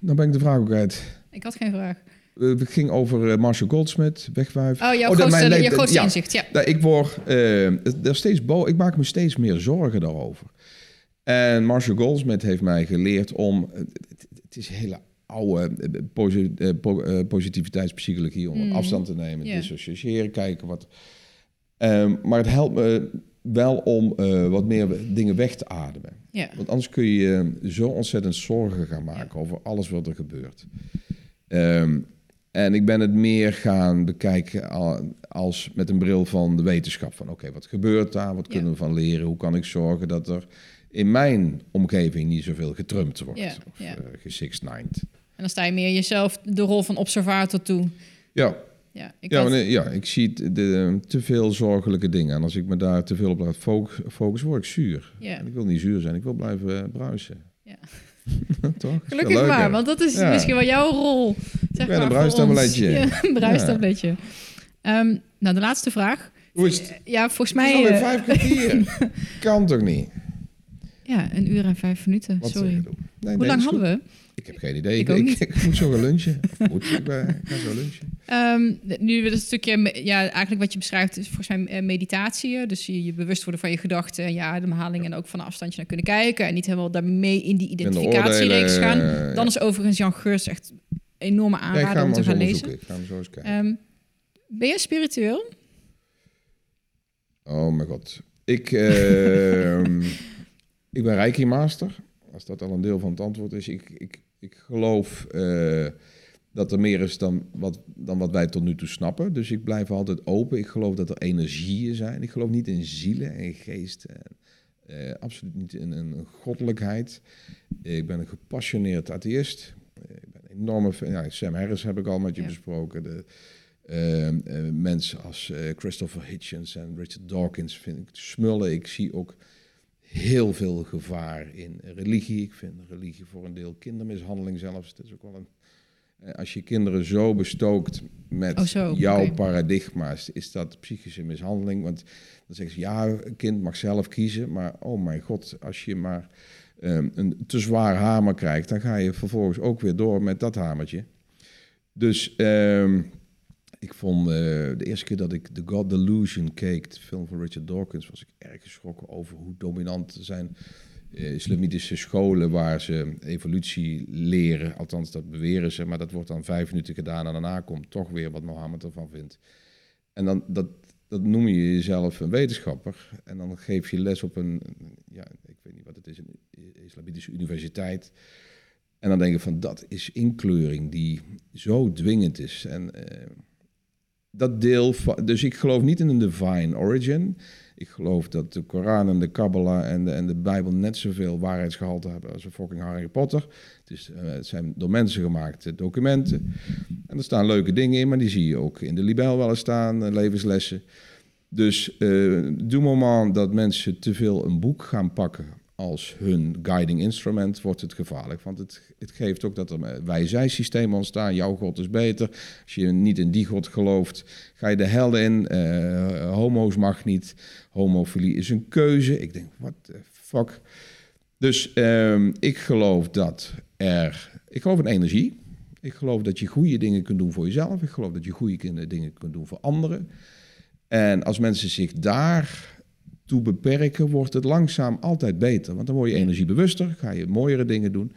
dan ben ik de vraag ook uit. Ik had geen vraag. Het ging over uh, Marshall Goldsmith, wegwijf. Oh, jouw oh, grootste, mijn, je grootste ja, inzicht, ja. ik, word, er steeds bo ik maak me steeds meer zorgen daarover. En Marshall Goldsmith heeft mij geleerd om... Het, het is hele oude positiviteitspsychologie... om mm. afstand te nemen, yeah. dissociëren, kijken wat... Um, maar het helpt me wel om uh, wat meer dingen weg te ademen. Ja. Want anders kun je zo ontzettend zorgen gaan maken over alles wat er gebeurt. Um, en ik ben het meer gaan bekijken als met een bril van de wetenschap. Van oké, wat gebeurt daar? Wat kunnen we van leren? Hoe kan ik zorgen dat er in mijn omgeving niet zoveel getrumpt wordt ja. of uh, gesixnined. En dan sta je meer jezelf de rol van observator toe. Ja, ja, ik, ja, nee, ja, ik zie de, de, te veel zorgelijke dingen. En als ik me daar te veel op laat focussen, word ik zuur. Ja. En ik wil niet zuur zijn, ik wil blijven uh, bruisen. Ja. Toch? Gelukkig leuk, maar, want dat is ja. misschien wel jouw rol. Zeg ik ben een bruistabletje. Ja, een bruistabletje. Um, nou, de laatste vraag. Hoe is het? Ja, volgens mij... Het is vijf kwartier. kan toch niet? Ja, een uur en vijf minuten, Wat sorry. Nee, Hoe lang hadden we? Ik heb geen idee. Ik, ik, ik, ik, moet zo gaan lunchen. moet, ik, ga zo lunchen. Um, nu het stukje, ja, eigenlijk wat je beschrijft is volgens mij meditatie. Dus je, je bewust worden van je gedachten en je ademhaling en ook van een afstandje naar kunnen kijken. En niet helemaal daarmee in die identificatiereeks gaan. Dan is overigens Jan Geurs echt enorme aanrader ja, om te gaan lezen. Ik ga hem zo eens kijken. Um, ben je spiritueel? Oh mijn god. Ik, uh, ik ben Reiki Master. Als dat al een deel van het antwoord is. Ik, ik, ik geloof uh, dat er meer is dan wat, dan wat wij tot nu toe snappen. Dus ik blijf altijd open. Ik geloof dat er energieën zijn. Ik geloof niet in zielen en geesten. Uh, absoluut niet in een goddelijkheid. Ik ben een gepassioneerd atheïst. Ik ben een enorme Ja, Sam Harris heb ik al met je ja. besproken. De, uh, mensen als Christopher Hitchens en Richard Dawkins vind ik smullen. Ik zie ook heel veel gevaar in religie. Ik vind religie voor een deel kindermishandeling zelfs. Het is ook wel een, eh, als je kinderen zo bestookt met oh zo, jouw okay. paradigma's, is dat psychische mishandeling. Want dan zeggen ze, ja, een kind mag zelf kiezen. Maar oh mijn god, als je maar um, een te zwaar hamer krijgt, dan ga je vervolgens ook weer door met dat hamertje. Dus... Um, ik vond uh, de eerste keer dat ik The God Delusion keek, de film van Richard Dawkins, was ik erg geschrokken over hoe dominant zijn uh, islamitische scholen waar ze evolutie leren. Althans, dat beweren ze, maar dat wordt dan vijf minuten gedaan en daarna komt toch weer wat Mohammed ervan vindt. En dan, dat, dat noem je jezelf een wetenschapper en dan geef je les op een, ja, ik weet niet wat het is, een islamitische universiteit. En dan denk je van, dat is inkleuring die zo dwingend is. En... Uh, dat deel dus ik geloof niet in een divine origin. Ik geloof dat de Koran en de Kabbalah en de, en de Bijbel net zoveel waarheidsgehalte hebben als een fucking Harry Potter. Het, is, uh, het zijn door mensen gemaakte documenten. En er staan leuke dingen in, maar die zie je ook in de libel wel eens staan, uh, levenslessen. Dus uh, du moment dat mensen te veel een boek gaan pakken als hun guiding instrument, wordt het gevaarlijk. Want het, het geeft ook dat er wij-zij-systemen ontstaan. Jouw God is beter. Als je niet in die God gelooft, ga je de hel in. Uh, homo's mag niet. Homofilie is een keuze. Ik denk, what the fuck. Dus uh, ik geloof dat er... Ik geloof in energie. Ik geloof dat je goede dingen kunt doen voor jezelf. Ik geloof dat je goede dingen kunt doen voor anderen. En als mensen zich daar toe beperken, wordt het langzaam altijd beter. Want dan word je energiebewuster, ga je mooiere dingen doen.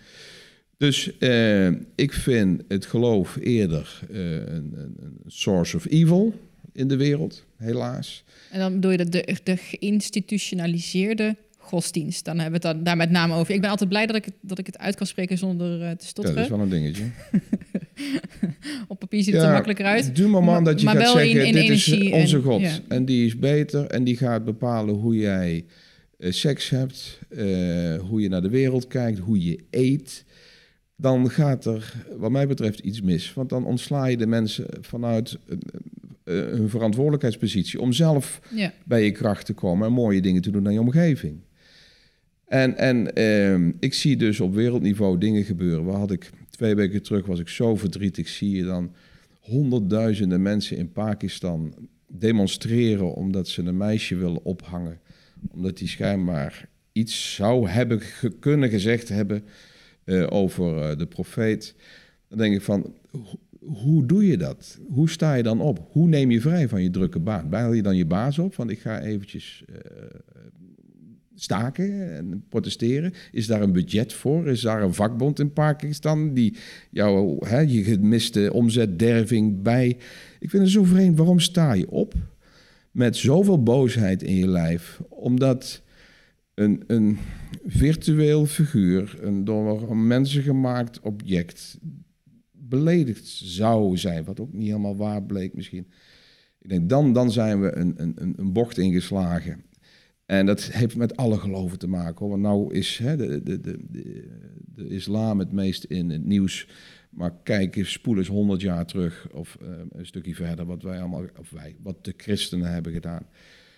Dus uh, ik vind het geloof eerder uh, een, een, source of evil. in de wereld, helaas. En dan bedoel je de, de, de geïnstitutionaliseerde godsdienst. Dan hebben we het dan, daar met name over. Ik ben altijd blij dat ik, het- dat ik het uit kan spreken zonder eh, te Ja, dat stotteren. is wel een dingetje. Op papier ziet het er makkelijker uit. Du moment dat je Maar gaat in- in dit is onze en- God. ja. En die is beter en die gaat bepalen hoe jij eh, seks hebt, eh, hoe je naar de wereld kijkt, hoe je eet. Dan gaat er, wat mij betreft, iets mis. Want dan ontsla je de mensen vanuit eh, hun verantwoordelijkheidspositie om zelf Ja. bij je kracht te komen en mooie dingen te doen aan je omgeving. En, en ehm, ik zie dus op wereldniveau dingen gebeuren. Waar had ik twee weken terug was ik zo verdrietig. Zie je dan honderdduizenden mensen in Pakistan demonstreren omdat ze een meisje willen ophangen, omdat die schijnbaar iets zou hebben kunnen gezegd hebben eh, over eh, de profeet. Dan denk ik van, ho- hoe doe je dat? Hoe sta je dan op? Hoe neem je vrij van je drukke baan? Bijl je dan je baas op? Want ik ga eventjes eh, staken en protesteren. Is daar een budget voor? Is daar een vakbond in Pakistan die jouw hè, je gemiste omzetderving bij? Ik vind het zo vreemd. Waarom sta je op met zoveel boosheid in je lijf? Omdat een, een virtueel figuur, een door mensen gemaakt object, beledigd zou zijn, wat ook niet helemaal waar bleek misschien. Ik denk, dan, dan zijn we een, een- een bocht ingeslagen. En dat heeft met alle geloven te maken. Hoor. Want nou is hè, de, de, de, de, islam het meest in het nieuws. Maar kijk eens, spoel eens 100 jaar terug of eh, een stukje verder wat wij allemaal, of wij, wat de christenen hebben gedaan.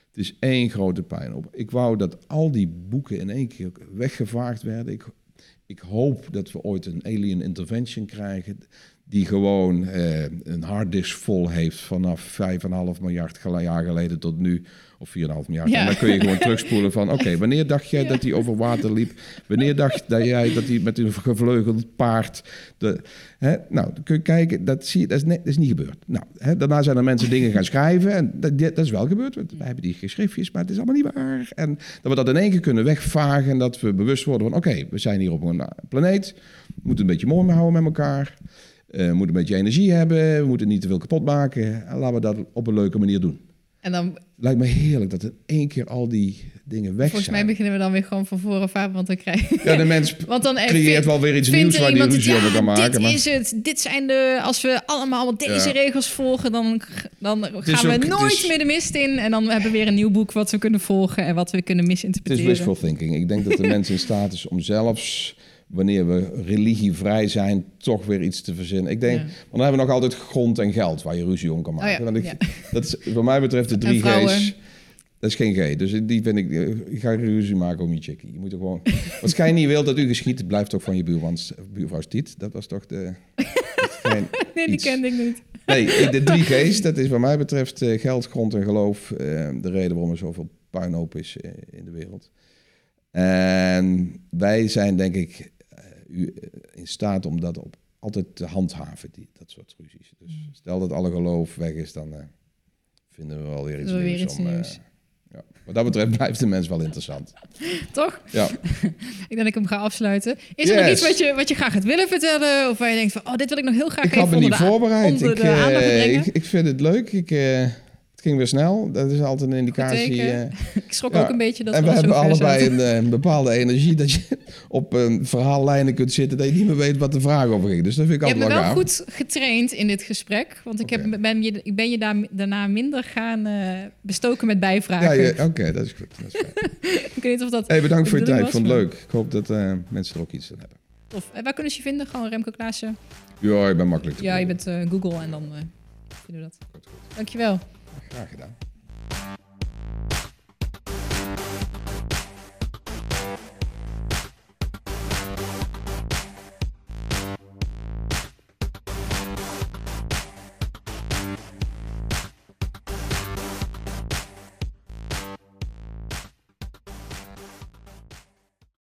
Het is één grote pijn op. Ik wou dat al die boeken in één keer weggevaagd werden. Ik, ik hoop dat we ooit een alien intervention krijgen. Die gewoon eh, een harddisk vol heeft vanaf 5,5 miljard jaar geleden tot nu. Of 4,5 miljard. Ja. En dan kun je gewoon terugspoelen van... Oké, wanneer dacht jij dat hij over water liep? Wanneer dacht dat jij dat hij met een gevleugeld paard... De, hè, nou, dan kun je kijken, dat, zie je, dat, is, net, dat is niet gebeurd. Nou, hè, daarna zijn er mensen dingen gaan schrijven. En dat, dat is wel gebeurd. want Wij hebben die geschriftjes, maar het is allemaal niet waar. En dat we dat in één keer kunnen wegvagen. En dat we bewust worden van... Oké, we zijn hier op een planeet. We moeten een beetje mooi mee houden met elkaar. Eh, we moeten een beetje energie hebben. We moeten niet te veel kapot maken. En laten we dat op een leuke manier doen. En dan, Lijkt me heerlijk dat in één keer al die dingen weg volgens mij beginnen we dan weer gewoon van voren Faber te krijgen. Ja, de mens Want dan eh, creëert vind- wel weer iets nieuws er waar die ruzie ja, over kan maken. Dit maar is het. Dit zijn de. Als we allemaal deze Ja. regels volgen, dan, dan gaan we nooit is- meer de mist in. En dan hebben we weer een nieuw boek wat we kunnen volgen en wat we kunnen het is misinterpreteren. wishful thinking. Ik denk dat de mens in staat is om zelfs, wanneer we religievrij zijn, toch weer iets te verzinnen. Ik denk, Ja. want dan hebben we nog altijd grond en geld waar je ruzie om kan maken. Oh ja, Want ik, ja. Dat is wat mij betreft de drie. G's. Dat is geen G. Dus die vind ik, eh, je gaat ruzie maken om je chickie. Je moet er gewoon... Als jij niet wilt dat u geschiet, blijft toch van je buurmans, buurvrouw stiet. Dat was toch de... Nee, die iets. kende ik niet. Nee, ik- de drie G's, dat is wat mij betreft eh, geld, grond en geloof. eh, de reden waarom er zoveel puinhoop is eh, in de wereld. En wij zijn denk ik eh, u, eh, in staat om dat op, altijd te handhaven, die, dat soort ruzies. Dus stel dat alle geloof weg is, dan eh, vinden we wel weer iets we nieuws. weer iets om, eh, nieuws. ja. Wat dat betreft blijft de mens wel interessant. Toch? Ja. Ik denk dat ik hem ga afsluiten. Is er nog iets wat je, wat je graag gaat willen vertellen? Of waar je denkt van, oh, dit wil ik nog heel graag Ik even had me onder niet voorbereid. Ik, ik, ik vind het leuk. Ik, het ging weer snel. Dat is altijd een indicatie. eh, Ik schrok ja. ook een beetje dat en we hebben allebei een, eh, een bepaalde energie dat je op een verhaallijnen kunt zitten dat je niet meer weet wat de vraag over ging. Dus dat vind ik Je hebt altijd me wel wel gaaf. goed getraind in dit gesprek. Want ik, heb, ben, je, ik ben je daar, daarna minder gaan eh, bestoken met bijvragen. ja, Oké, dat is goed. Dat is fijn. Ik weet niet of dat hey, bedankt voor je tijd. Ik vond het leuk. Ik hoop dat eh, mensen er ook iets aan hebben. tof. En waar kunnen ze je vinden? Gewoon Remco Klaassen. Ja, ik ben makkelijk te Ja, je bent eh, Google en dan eh vinden we dat. Goed, goed. Dankjewel. Graag gedaan.